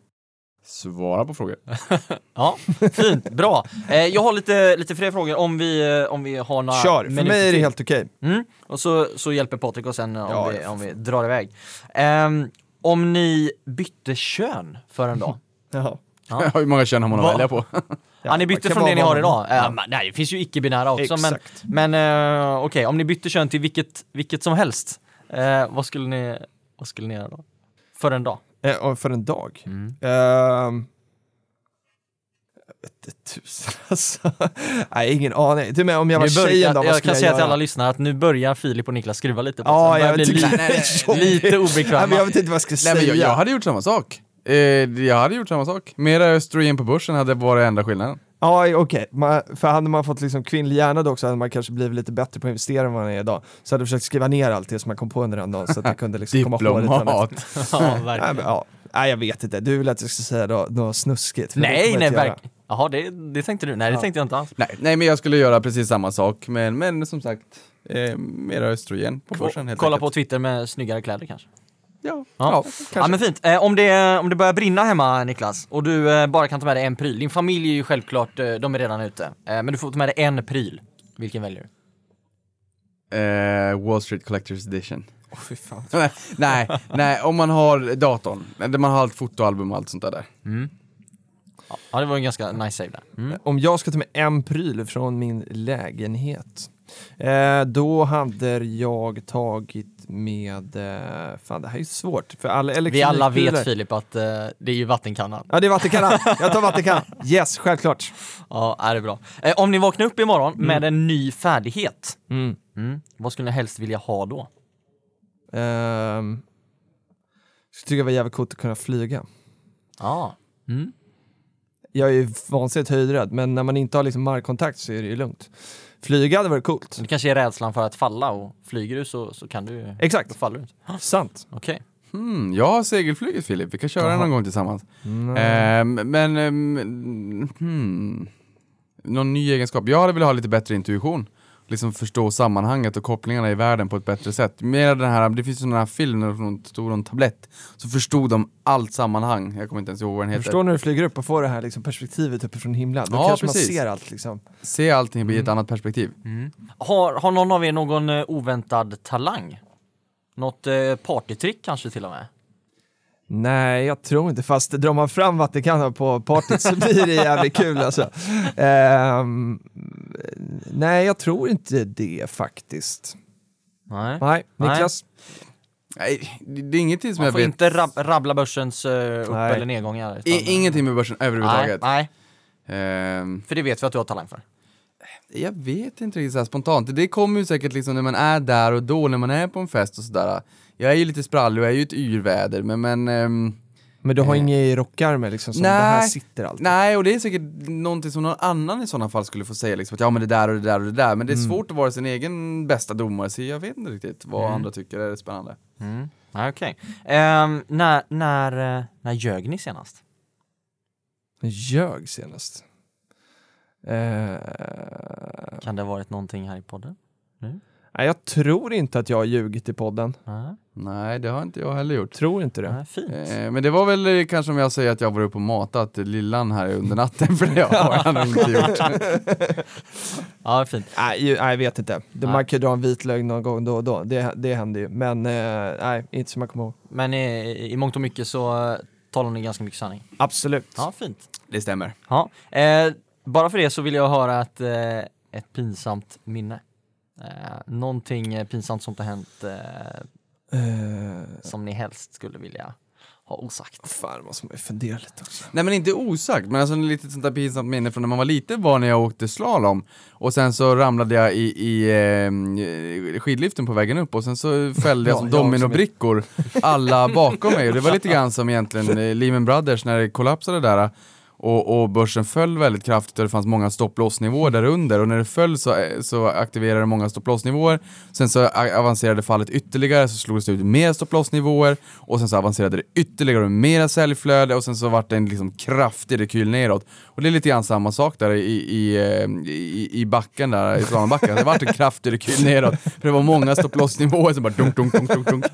Svara på frågor. Ja, fint, bra. Eh, jag har lite, lite fler frågor om vi, eh, om vi har några Kör, för minuter mig är det helt okej. Mm. Och så, så hjälper Patrik oss sen eh, om, Ja, vi, ja. om vi drar iväg. Ehm, om ni bytte kön för en dag? Jaha. Ja. Hur många kön har man att Va? välja på? Ja, ni bytte från det ni har idag? Eh, men, nej, det finns ju icke-binära också, men, Exakt. men eh, okej, om ni bytte kön till vilket, vilket som helst, eh, vad, skulle ni, vad skulle ni göra då? För en dag? Eh, för en dag? Mm. Jag inte tusen alltså. Nej, ingen aning. Till och med om jag var börjar- tjejen då, vad jag skulle kan jag säga till göra? alla lyssnare att nu börjar Filip och Niklas skruva lite på Ja, jag bli lite, lite obekväma. jag vet inte vad jag ska säga. jag, jag hade gjort samma sak. Eh, jag hade gjort samma sak. Mera östrogen på börsen hade varit enda skillnaden. Ja, okej. Man- För hade man fått liksom kvinnlig hjärna då också hade man kanske blivit lite bättre på att investera än vad man är idag. Så hade jag försökt skriva ner allt det som man kom på under den dagen så att jag kunde liksom komma ihåg det. Diplomat. ja, Nej, verkligen. men, ja. Nej, jag vet inte. Du vill att jag ska säga då, något snuskigt? Nej, nej, verkligen. Jaha, det, det tänkte du? Nej, det Ja. tänkte jag inte alls. Nej, nej, men jag skulle göra precis samma sak. Men, men som sagt, eh, mera östrogen på börsen helt Kolla på enkelt. Twitter med snyggare kläder kanske? Ja, Ja. ja, men fint. Eh, om, det, om det börjar brinna hemma Niklas och du eh, bara kan ta med dig en pryl. Din familj är ju självklart, eh, de är redan ute. Eh, men du får ta med dig en pryl. Vilken väljer du? Eh, Wall Street Collectors Edition. Åh, fy fan. nej, nej, om man har datorn, där man har allt fotoalbum och allt sånt där. Mm. Ja, Ja, det var en ganska nice save där. Mm. Om jag ska ta med en pryl från min lägenhet, eh, då hade jag tagit med, eh, fan det här är svårt, för alla Vi alla vet Filip att eh, det är ju vattenkannan. Ja det är vattenkannan, jag tar vattenkannan. Yes, självklart. Ja, är det bra. Eh, om ni vaknar upp imorgon med en ny färdighet, Mm. mm. vad skulle ni helst vilja ha då? Um, jag tycker det var jävligt coolt att kunna flyga. Ja. Mm. Jag är ju vansinnigt höjdrädd, men när man inte har liksom markkontakt så är det ju lugnt. Flyga hade varit coolt. Det kanske är rädslan för att falla och flyger du så, så kan du... Då Exakt, faller du inte. sant. Okej. Hmm, jag har segelflyget Filip, vi kan köra Jaha. någon gång tillsammans. Mm. Ehm, men, ehm, hmm, någon ny egenskap? Jag hade velat ha lite bättre intuition. Liksom förstå sammanhanget och kopplingarna i världen på ett bättre sätt. Mer den här, det finns sådana här filmer där de stod en tablett, så förstod de allt sammanhang. Jag kommer inte ens ihåg vad den heter. förstår när du flyger upp och får det här liksom perspektivet uppifrån himlen. Då Ja, kanske precis. man ser allt liksom. Se allting i ett annat perspektiv. Har, har någon av er någon eh, oväntad talang? Något eh, partytrick kanske till och med? Nej, jag tror inte. Fast drar man fram Vatikanen på partyt så blir det jävligt kul alltså. Ehm, nej, jag tror inte det faktiskt. Nej. Nej, Nej. Niklas? Nej, det, det är ingenting som Man jag får vet. inte rab rabbla börsens eh, upp Nej. eller nedgångar. utan- I, ingenting med börsen nej, överhuvudtaget. nej, Ehm, för det vet vi att du har talang för. jag vet inte riktigt så här spontant. Det kommer ju säkert liksom när man är där och då, när man är på en fest och sådär. Jag är ju lite sprallig och jag är ju ett yrväder, men, men ehm, Men du har Eh. inget i rockärmen liksom som det här Nej. sitter alltid? Nej, och det är säkert någonting som någon annan i sådana fall skulle få säga, liksom, att ja men det där och det där och det där, men det är Mm. svårt att vara sin egen bästa domare, så jag vet inte riktigt vad Mm. andra tycker är spännande. Mm. Nej, Okej. Ehm, när, när, eh, när ljög ni senast? Jag ljög senast. Eh, Kan det ha varit någonting här i podden? Nej, jag tror inte att jag har ljugit i podden. Nej, Nej, det har inte jag heller gjort. Tror inte det. Nej fint. Eh, men det var väl eh, kanske om jag säger att jag var uppe och matat Lillan här under natten, för det har jag nog inte gjort. Ja, fint. Nej, ju- nej, jag vet inte. Det- Nej. Man kan ju dra en vit lögn någon gång då och då. Det, det händer ju. Men eh, nej, inte som jag kommer ihåg. Men i, i mångt och mycket så eh, talar ni ganska mycket sanning. Absolut. Ja, fint. Det stämmer. Ja. Eh, bara för det så vill jag höra ett, eh, ett pinsamt minne. Eh, någonting eh, pinsamt som har hänt eh, Eh, som ni helst skulle vilja ha osagt. fan, måste man ju fundera lite också. Nej men inte osagt, men alltså en litet sånt där pinsamt minne från när man var liten var när jag åkte slalom och sen så ramlade jag i, i eh, skidliften på vägen upp och sen så fällde jag Ja, som också dominobrickor alla bakom mig och det var lite grann som egentligen eh, Lehman Brothers när det kollapsade där och, och börsen föll väldigt kraftigt och det fanns många stopplossnivåer därunder och när det föll så, eh, så aktiverade det många stopplossnivåer sen så avancerade fallet ytterligare så slogs det ut mer stopplossnivåer och sen så avancerade det ytterligare med mera säljflöde. Och sen så vart det en liksom kraftig rekyl neråt och det är lite grann samma sak där i, i, eh, i, i backen där, i slalombacken, det vart en kraftig rekyl neråt för det var många stopplossnivåer som bara dunk, dunk, dunk, dunk, dunk.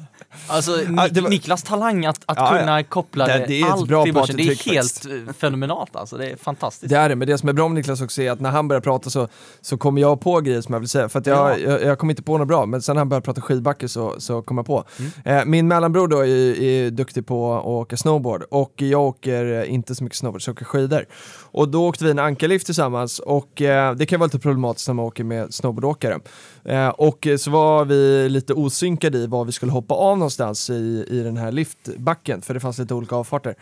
Alltså Ja, Nik- var- Niklas talang att, att Ja, ja. kunna koppla Det- det, allt till börsen, det är helt eh, fenomenalt alltså. Det är fantastiskt. Det är det, men det som är bra med Niklas också är att när han börjar prata så, så kommer jag på grejer som jag vill säga. För att jag, jag, jag kommer inte på något bra, men sen när han börjar prata skidbacke så, så kommer jag på. Eh, min mellanbror då är, är duktig på att åka snowboard och jag åker inte så mycket snowboard, så jag åker skidor. Och då åkte vi en ankarlift tillsammans och eh, det kan vara lite problematiskt när man åker med snowboardåkare. Eh, och så var vi lite osynkade i var vi skulle hoppa av någonstans i, i den här liftbacken, för det fanns lite olika avfarter.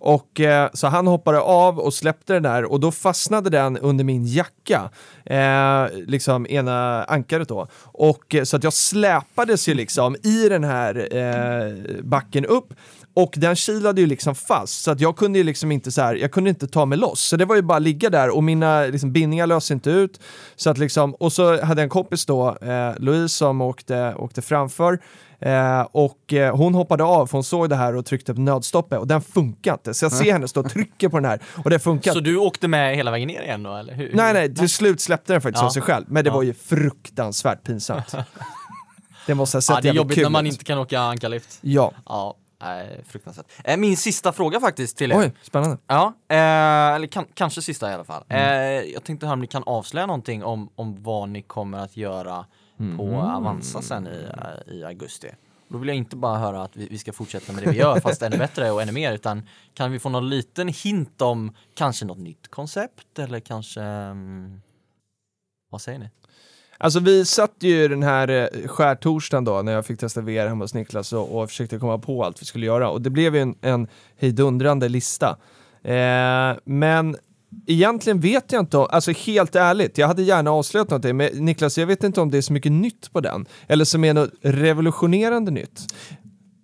Och eh, så han hoppade av och släppte den där och då fastnade den under min jacka, eh, liksom ena ankaret då. Och eh, så att jag släpades ju liksom i den här eh, backen upp och den kilade ju liksom fast så att jag kunde ju liksom inte så här, jag kunde inte ta mig loss. Så det var ju bara att ligga där och mina liksom, bindningar lös inte ut. Så att liksom, och så hade jag en kompis då, eh, Louise, som åkte, åkte framför. Eh, och eh, hon hoppade av för hon såg det här och tryckte på nödstoppet och den funkar inte. Så jag ser henne stå och trycka på den här och det funkar Så du åkte med hela vägen ner igen då eller? Hur? Nej, nej, till slut släppte den faktiskt Ja. av sig själv. Men det Ja. var ju fruktansvärt pinsamt. det måste ha sett Ja, det är jobbigt kul när man ut. inte kan åka ankarlift. Ja. Ja, nej, fruktansvärt. Eh, Min sista fråga faktiskt till er. Oj, spännande. Ja, eh, eller kan, kanske sista i alla fall. Mm. Eh, jag tänkte höra om ni kan avslöja någonting om, om vad ni kommer att göra på Mm. Avanza sen i, i augusti. Då vill jag inte bara höra att vi, vi ska fortsätta med det vi gör fast ännu bättre och ännu mer utan kan vi få någon liten hint om kanske något nytt koncept eller kanske mm, vad säger ni? Alltså vi satt ju den här eh, skärtorsdagen då när jag fick testa VR hemma hos Niklas och, och försökte komma på allt vi skulle göra och det blev ju en, en hejdundrande lista. Eh, men egentligen vet jag inte, om- alltså helt ärligt, jag hade gärna avslöjat någonting men Niklas jag vet inte om det är så mycket nytt på den eller som är något revolutionerande nytt.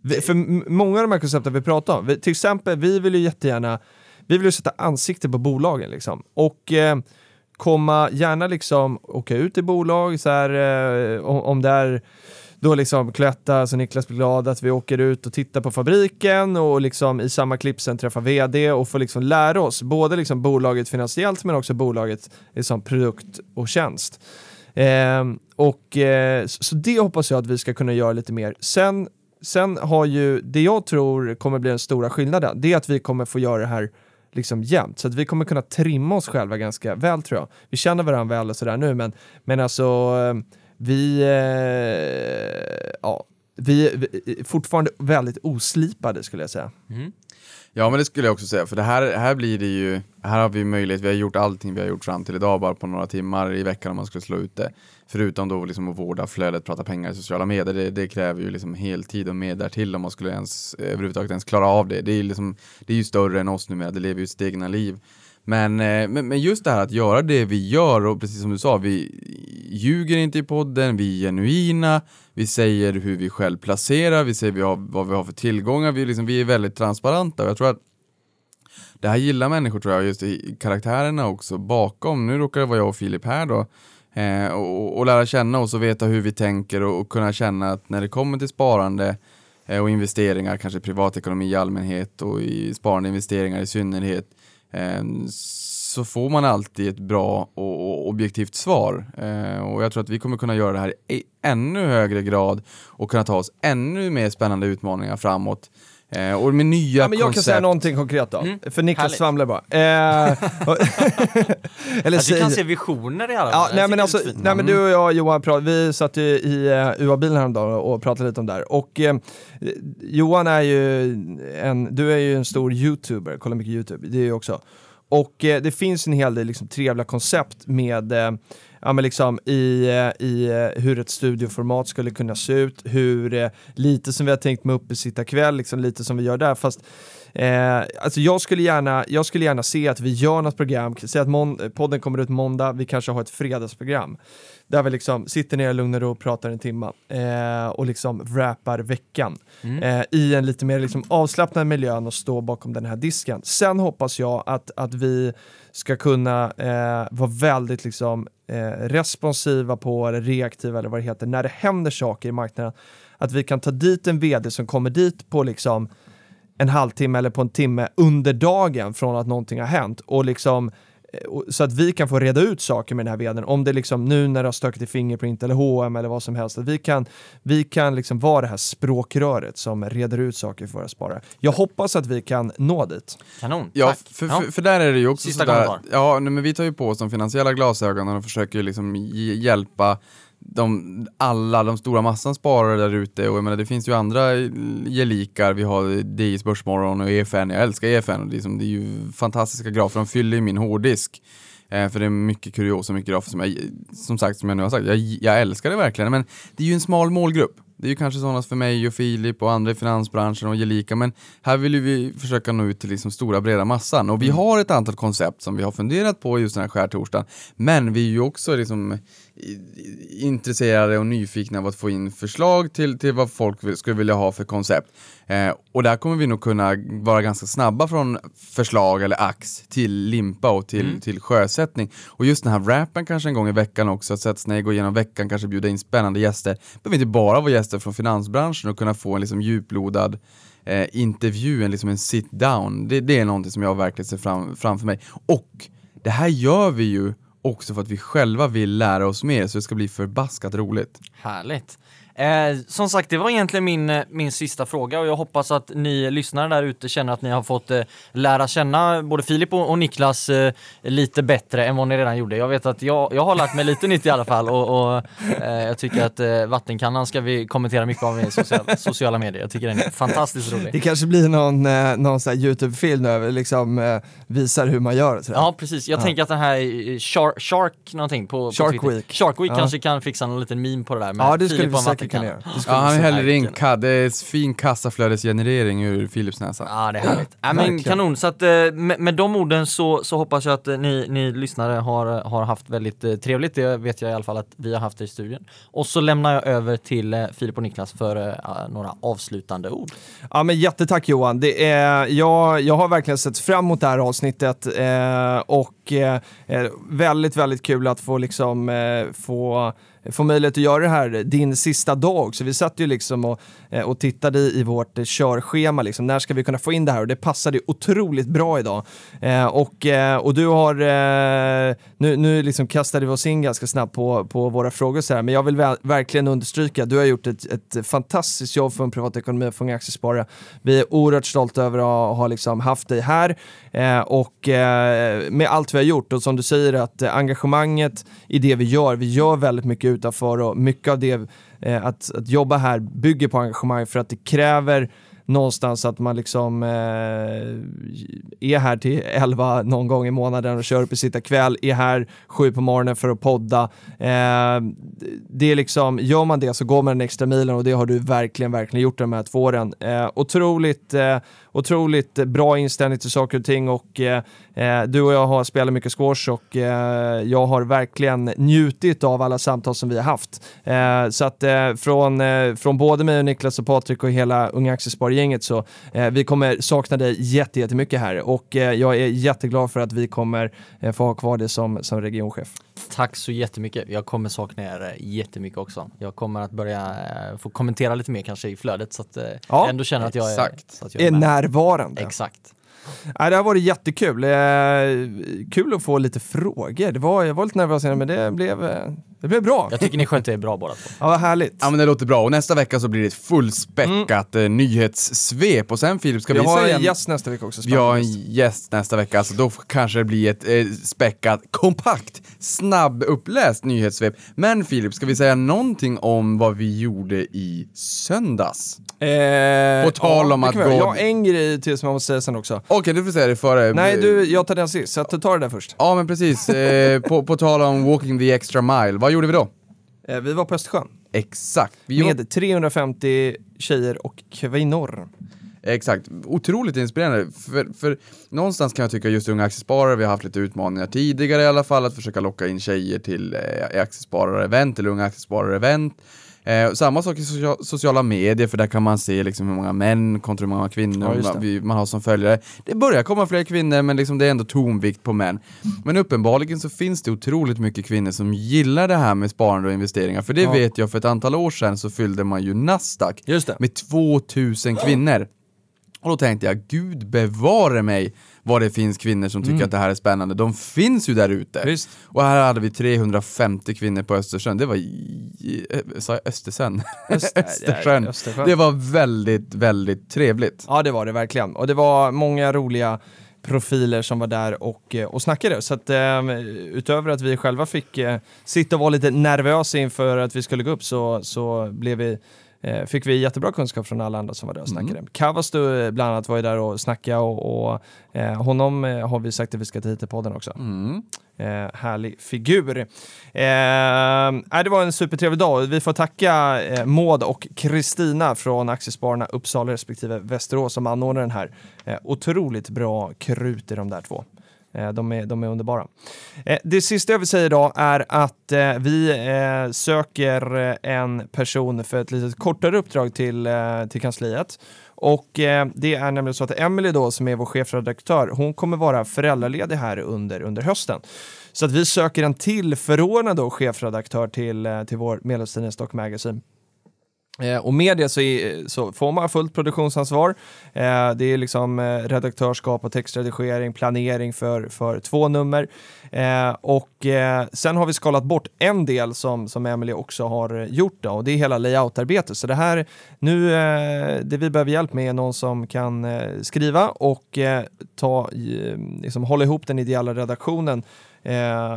Vi- För många av de här koncepten vi pratar om, vi, till exempel vi vill ju jättegärna, vi vill ju sätta ansikte på bolagen liksom och eh, komma gärna liksom åka ut i bolag så här eh, om, om det är då liksom Cloetta, så Niklas blir glad att vi åker ut och tittar på fabriken och liksom i samma klipp sen träffa vd och få liksom lära oss både liksom bolaget finansiellt men också bolaget liksom produkt och tjänst. Eh, och eh, så så det hoppas jag att vi ska kunna göra lite mer. Sen, sen har ju det jag tror kommer bli den stora skillnaden, det är att vi kommer få göra det här liksom jämnt. Så att vi kommer kunna trimma oss själva ganska väl tror jag. Vi känner varandra väl och sådär nu men, men alltså eh, vi, eh, ja, vi, vi är fortfarande väldigt oslipade skulle jag säga. Mm. Ja men det skulle jag också säga, för det här, här blir det ju, här har vi möjlighet, vi har gjort allting vi har gjort fram till idag bara på några timmar i veckan om man skulle slå ut det. Förutom då liksom att vårda flödet, prata pengar i sociala medier, det, det kräver ju liksom heltid och mer därtill om man skulle ens eh, överhuvudtaget ens klara av det. Det är, liksom, det är ju större än oss numera, det lever ju sitt egna liv. Men, eh, men, men just det här att göra det vi gör och precis som du sa, vi ljuger inte i podden, vi är genuina, vi säger hur vi själv placerar, vi säger vi har, vad vi har för tillgångar, vi, liksom, vi är väldigt transparenta och jag tror att det här gillar människor tror jag, just i karaktärerna också bakom. Nu råkar det vara jag och Filip här då. Eh, och, och, lära känna oss och veta hur vi tänker och, och kunna känna att när det kommer till sparande eh, och investeringar, kanske privatekonomi i allmänhet och i sparande investeringar i synnerhet, eh, så får man alltid ett bra och, objektivt svar. Eh, och jag tror att vi kommer kunna göra det här i ännu högre grad och kunna ta oss ännu mer spännande utmaningar framåt. Eh, och med nya ja, men Jag koncept. kan säga någonting konkret då, Mm. för Niklas Härligt. svamlar bara. Eh, eller Ja, du kan se visioner i alla Ja, fall. Jag nej, tycker men alltså, nej men du och jag Johan, vi satt ju i uh, UA-bilen häromdagen och pratade lite om det här. Och eh, Johan är ju en, du är ju en stor YouTuber, kollar mycket YouTube, det är ju också. Och eh, det finns en hel del liksom, trevliga koncept med eh, Ja, men liksom i, eh, i eh, hur ett studioformat skulle kunna se ut, hur eh, lite som vi har tänkt med uppesittarkväll, liksom lite som vi gör där, fast Eh, alltså jag, skulle gärna, jag skulle gärna se att vi gör något program, säg att podden kommer ut måndag, vi kanske har ett fredagsprogram. Där vi liksom sitter ner i lugn och ro och pratar en timme eh, och liksom wrappar veckan eh, i en lite mer liksom avslappnad miljö och stå bakom den här disken. Sen hoppas jag att, att vi ska kunna eh, vara väldigt liksom, eh, responsiva på, eller reaktiva eller vad det heter, när det händer saker i marknaden. Att vi kan ta dit en vd som kommer dit på liksom en halvtimme eller på en timme under dagen från att någonting har hänt och liksom så att vi kan få reda ut saker med den här vdn. Om det liksom nu när det har stökat i Fingerprint eller H&M eller vad som helst, att vi kan, vi kan liksom vara det här språkröret som reder ut saker för våra sparare. Jag hoppas att vi kan nå dit. Kanon, Ja, tack. för, för, för där är det ju också Sista sådär, ja, men vi tar ju på oss de finansiella glasögonen och försöker ju liksom hjälpa de, alla, de stora massan sparare där ute och jag menar det finns ju andra gelikar, vi har DIs Börsmorgon och EFN, jag älskar EFN och det är, som, det är ju fantastiska grafer, de fyller ju min hårddisk. Eh, för det är mycket kuriosa och mycket grafer som jag, som sagt, som jag nu har sagt, jag, jag älskar det verkligen, men det är ju en smal målgrupp. Det är ju kanske sådana för mig och Filip och andra i finansbranschen och gelika, men här vill vi försöka nå ut till liksom stora breda massan. Och vi har ett antal koncept som vi har funderat på just den här skärtorsdagen, men vi är ju också liksom intresserade och nyfikna av att få in förslag till, till vad folk vill, skulle vilja ha för koncept. Eh, och där kommer vi nog kunna vara ganska snabba från förslag eller ax till limpa och till, till sjösättning. Och just den här rappen kanske en gång i veckan också, att sätta sig ner, gå igenom veckan, kanske bjuda in spännande gäster. Det behöver inte bara vara gäster från finansbranschen och kunna få en liksom djuplodad eh, intervju, en, liksom en sit down. Det, det är någonting som jag verkligen ser fram, framför mig. Och det här gör vi ju också för att vi själva vill lära oss mer, så det ska bli förbaskat roligt. Härligt. Eh, som sagt, det var egentligen min, eh, min sista fråga och jag hoppas att ni lyssnare där ute känner att ni har fått eh, lära känna både Filip och, och Niklas eh, lite bättre än vad ni redan gjorde. Jag vet att jag, jag har lärt mig lite nytt i alla fall och, och eh, jag tycker att eh, vattenkannan ska vi kommentera mycket av i sociala, sociala medier. Jag tycker den är fantastiskt rolig. Det kanske blir någon, eh, någon YouTube-film nu, liksom visar hur man gör. Jag. Ja precis, jag tänker att den här Shark, Shark någonting på, på Shark Twitter. Week. Shark Week Ja. kanske kan fixa någon liten meme på det där med ja, det Filip och en Det skulle Ja, han häller in ka- det är fin kassaflödesgenerering ur Philips näsa. Ja, det är härligt. Ja, men kanon, så att eh, med, med de orden så, så hoppas jag att eh, ni, ni lyssnare har, har haft väldigt eh, trevligt. Det vet jag i alla fall att vi har haft i studion. Och så lämnar jag över till eh, Filip och Niklas för eh, några avslutande ord. Ja, men jättetack Johan. Det är, jag, jag har verkligen sett fram emot det här avsnittet eh, och eh, eh, väldigt, väldigt kul att få, liksom, eh, få, få möjlighet att göra det här eh, din sista dag. Så vi satt ju liksom och, Eh, och tittade i, vårt körschema, liksom, när ska vi kunna få in det här? Och det passade otroligt bra idag. Eh, och, eh, och du har, nu, nu liksom kastade vi oss in ganska snabbt på, på våra frågor så här, men jag vill verkligen understryka, du har gjort ett, ett fantastiskt jobb för en privatekonomi och för en Aktiesparare. Vi är oerhört stolta över att ha, liksom haft dig här och med allt vi har gjort och som du säger att engagemanget i det vi gör, vi gör väldigt mycket utanför och mycket av det, Eh, att, att jobba här bygger på engagemang för att det kräver någonstans att man liksom eh, är här till 11 någon gång i månaden och kör upp i sitta kväll, är här sju på morgonen för att podda. Eh, det är liksom, gör man det så går man den extra milen och det har du verkligen, verkligen gjort de här två åren. Eh, otroligt, eh, otroligt bra inställning till saker och ting och eh, eh du och jag har spelat mycket squash och eh, jag har verkligen njutit av alla samtal som vi har haft. Eh, så att eh, från, eh, från både mig och Niklas och Patrik och hela Unga Aktiespargänget så vi kommer sakna dig jättemycket här och jag är jätteglad för att vi kommer få ha kvar dig som, som regionchef. Tack så jättemycket. Jag kommer sakna er jättemycket också. Jag kommer att börja få kommentera lite mer kanske i flödet så att ja, jag ändå känner att jag är, att jag är, är närvarande. Exakt. Nej, det har varit jättekul. Eh, kul att få lite frågor. Det var, jag var lite nervös men det blev, eh, det blev bra. Jag tycker ni skötte er bra båda två. Ja, vad härligt. Ja men det låter bra och nästa vecka så blir det ett fullspäckat mm. nyhetssvep och sen Filip ska vi, vi har en gäst nästa vecka också. Vi har en gäst nästa vecka, så då kanske det blir ett eh, späckat, kompakt, snabb uppläst nyhetssvep. Men Filip, ska vi säga någonting om vad vi gjorde i söndags? Eh, På tal ja, om att gå... Jag har en grej till som jag måste säga sen också. Okej, okay, du får säga det före. Nej, du, jag tar den sist, så ta det där först. Ja, men precis. Eh, på, på tal om walking the extra mile, vad gjorde vi då? Eh, vi var på Östersjön. Exakt. Med 350 tjejer och kvinnor. Exakt, otroligt inspirerande. För, för någonstans kan jag tycka just Unga Aktiesparare, vi har haft lite utmaningar tidigare i alla fall, att försöka locka in tjejer till eh, aktiesparare-event eller Unga Aktiesparare-event. Eh, samma sak i sociala medier, för där kan man se liksom hur många män kontra hur många kvinnor ja, man, man, har som följare. Det börjar komma fler kvinnor, men liksom det är ändå tonvikt på män. Men uppenbarligen så finns det otroligt mycket kvinnor som gillar det här med sparande och investeringar. För det ja. vet jag, för ett antal år sedan så fyllde man ju Nasdaq med 2000 kvinnor. Och då tänkte jag, gud bevare mig vad det finns kvinnor som tycker mm. att det här är spännande. De finns ju där ute. Och här hade vi 350 kvinnor på Östersjön. Det var, sa jag Östersjön? Östersjön. Östersjön. Det var väldigt, väldigt trevligt. Ja det var det verkligen. Och det var många roliga profiler som var där och, och snackade. Så att um, utöver att vi själva fick uh, sitta och vara lite nervösa inför att vi skulle gå upp så, så blev vi eh, fick vi jättebra kunskap från alla andra som var där och snackade. Mm. Kavastu eh, bland annat var ju där och snackade och, och eh, honom eh, har vi sagt att vi ska ta hit till podden också. Mm. Eh, härlig figur. Eh, det var en supertrevlig dag. Vi får tacka eh, Maud och Kristina från Aktiespararna Uppsala respektive Västerås som anordnar den här. Eh, otroligt bra krut i de där två. Eh, de är, de är underbara. Eh, det sista jag vill säga idag är att eh, vi söker en person för ett lite kortare uppdrag till, till kansliet. Och det är nämligen så att Emily då, som är vår chefredaktör, hon kommer vara föräldraledig här under, under hösten. Så att vi söker en till förordnad då, chefredaktör till, till vår medlemstidning Stock Magazine. Eh, och med det så, är, så, får man fullt produktionsansvar. Eh, det är liksom eh, redaktörskap och textredigering, planering för, för två nummer. Eh, och eh, sen har vi skalat bort en del som, som Emelie också har gjort då, och det är hela layoutarbetet. Så det här, nu, eh, det vi behöver hjälp med är någon som kan eh, skriva och eh, ta, liksom, hålla ihop den ideella redaktionen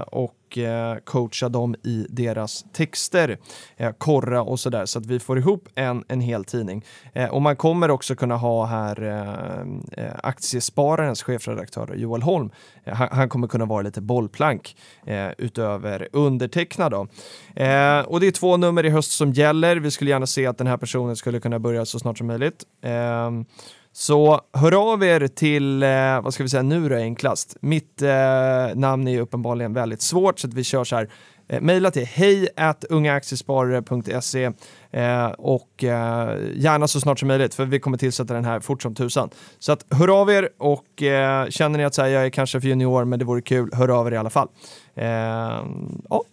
och och eh, coacha dem i deras texter, eh, korra och sådär så att vi får ihop en, en hel tidning. Eh, och man kommer också kunna ha här eh, eh Aktiespararens chefredaktör Joel Holm. Eh, han, han, kommer kunna vara lite bollplank eh, utöver undertecknad. Då. Eh, och det är två nummer i höst som gäller. Vi skulle gärna se att den här personen skulle kunna börja så snart som möjligt. Så hör av er till, eh, vad ska vi säga nu då enklast? Mitt eh, namn är uppenbarligen väldigt svårt så att vi kör så här. Eh, Mejla till hej ungaaktiesparare.se eh, och eh, gärna så snart som möjligt för vi kommer tillsätta den här fort som tusan. Så att hör av er och eh, känner ni att så här, jag är kanske för junior men det vore kul, hör av er i alla fall. Eh, ja,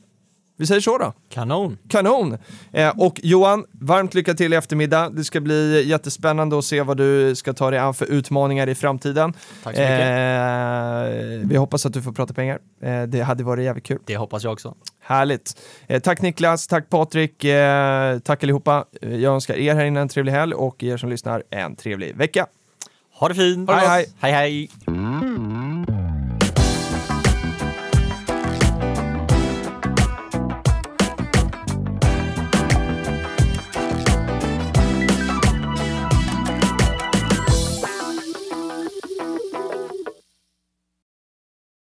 vi säger så då. Kanon. Kanon! Eh, och Johan, varmt lycka till i eftermiddag. Det ska bli jättespännande att se vad du ska ta dig an för utmaningar i framtiden. Tack så mycket. Eh, vi hoppas att du får prata pengar. Eh, det hade varit jävligt kul. Det hoppas jag också. Härligt. Eh, tack Niklas, tack Patrik, eh, tack allihopa. Eh, jag önskar er här inne en trevlig helg och er som lyssnar en trevlig vecka. Ha det fint! hej, hej! hej, hej.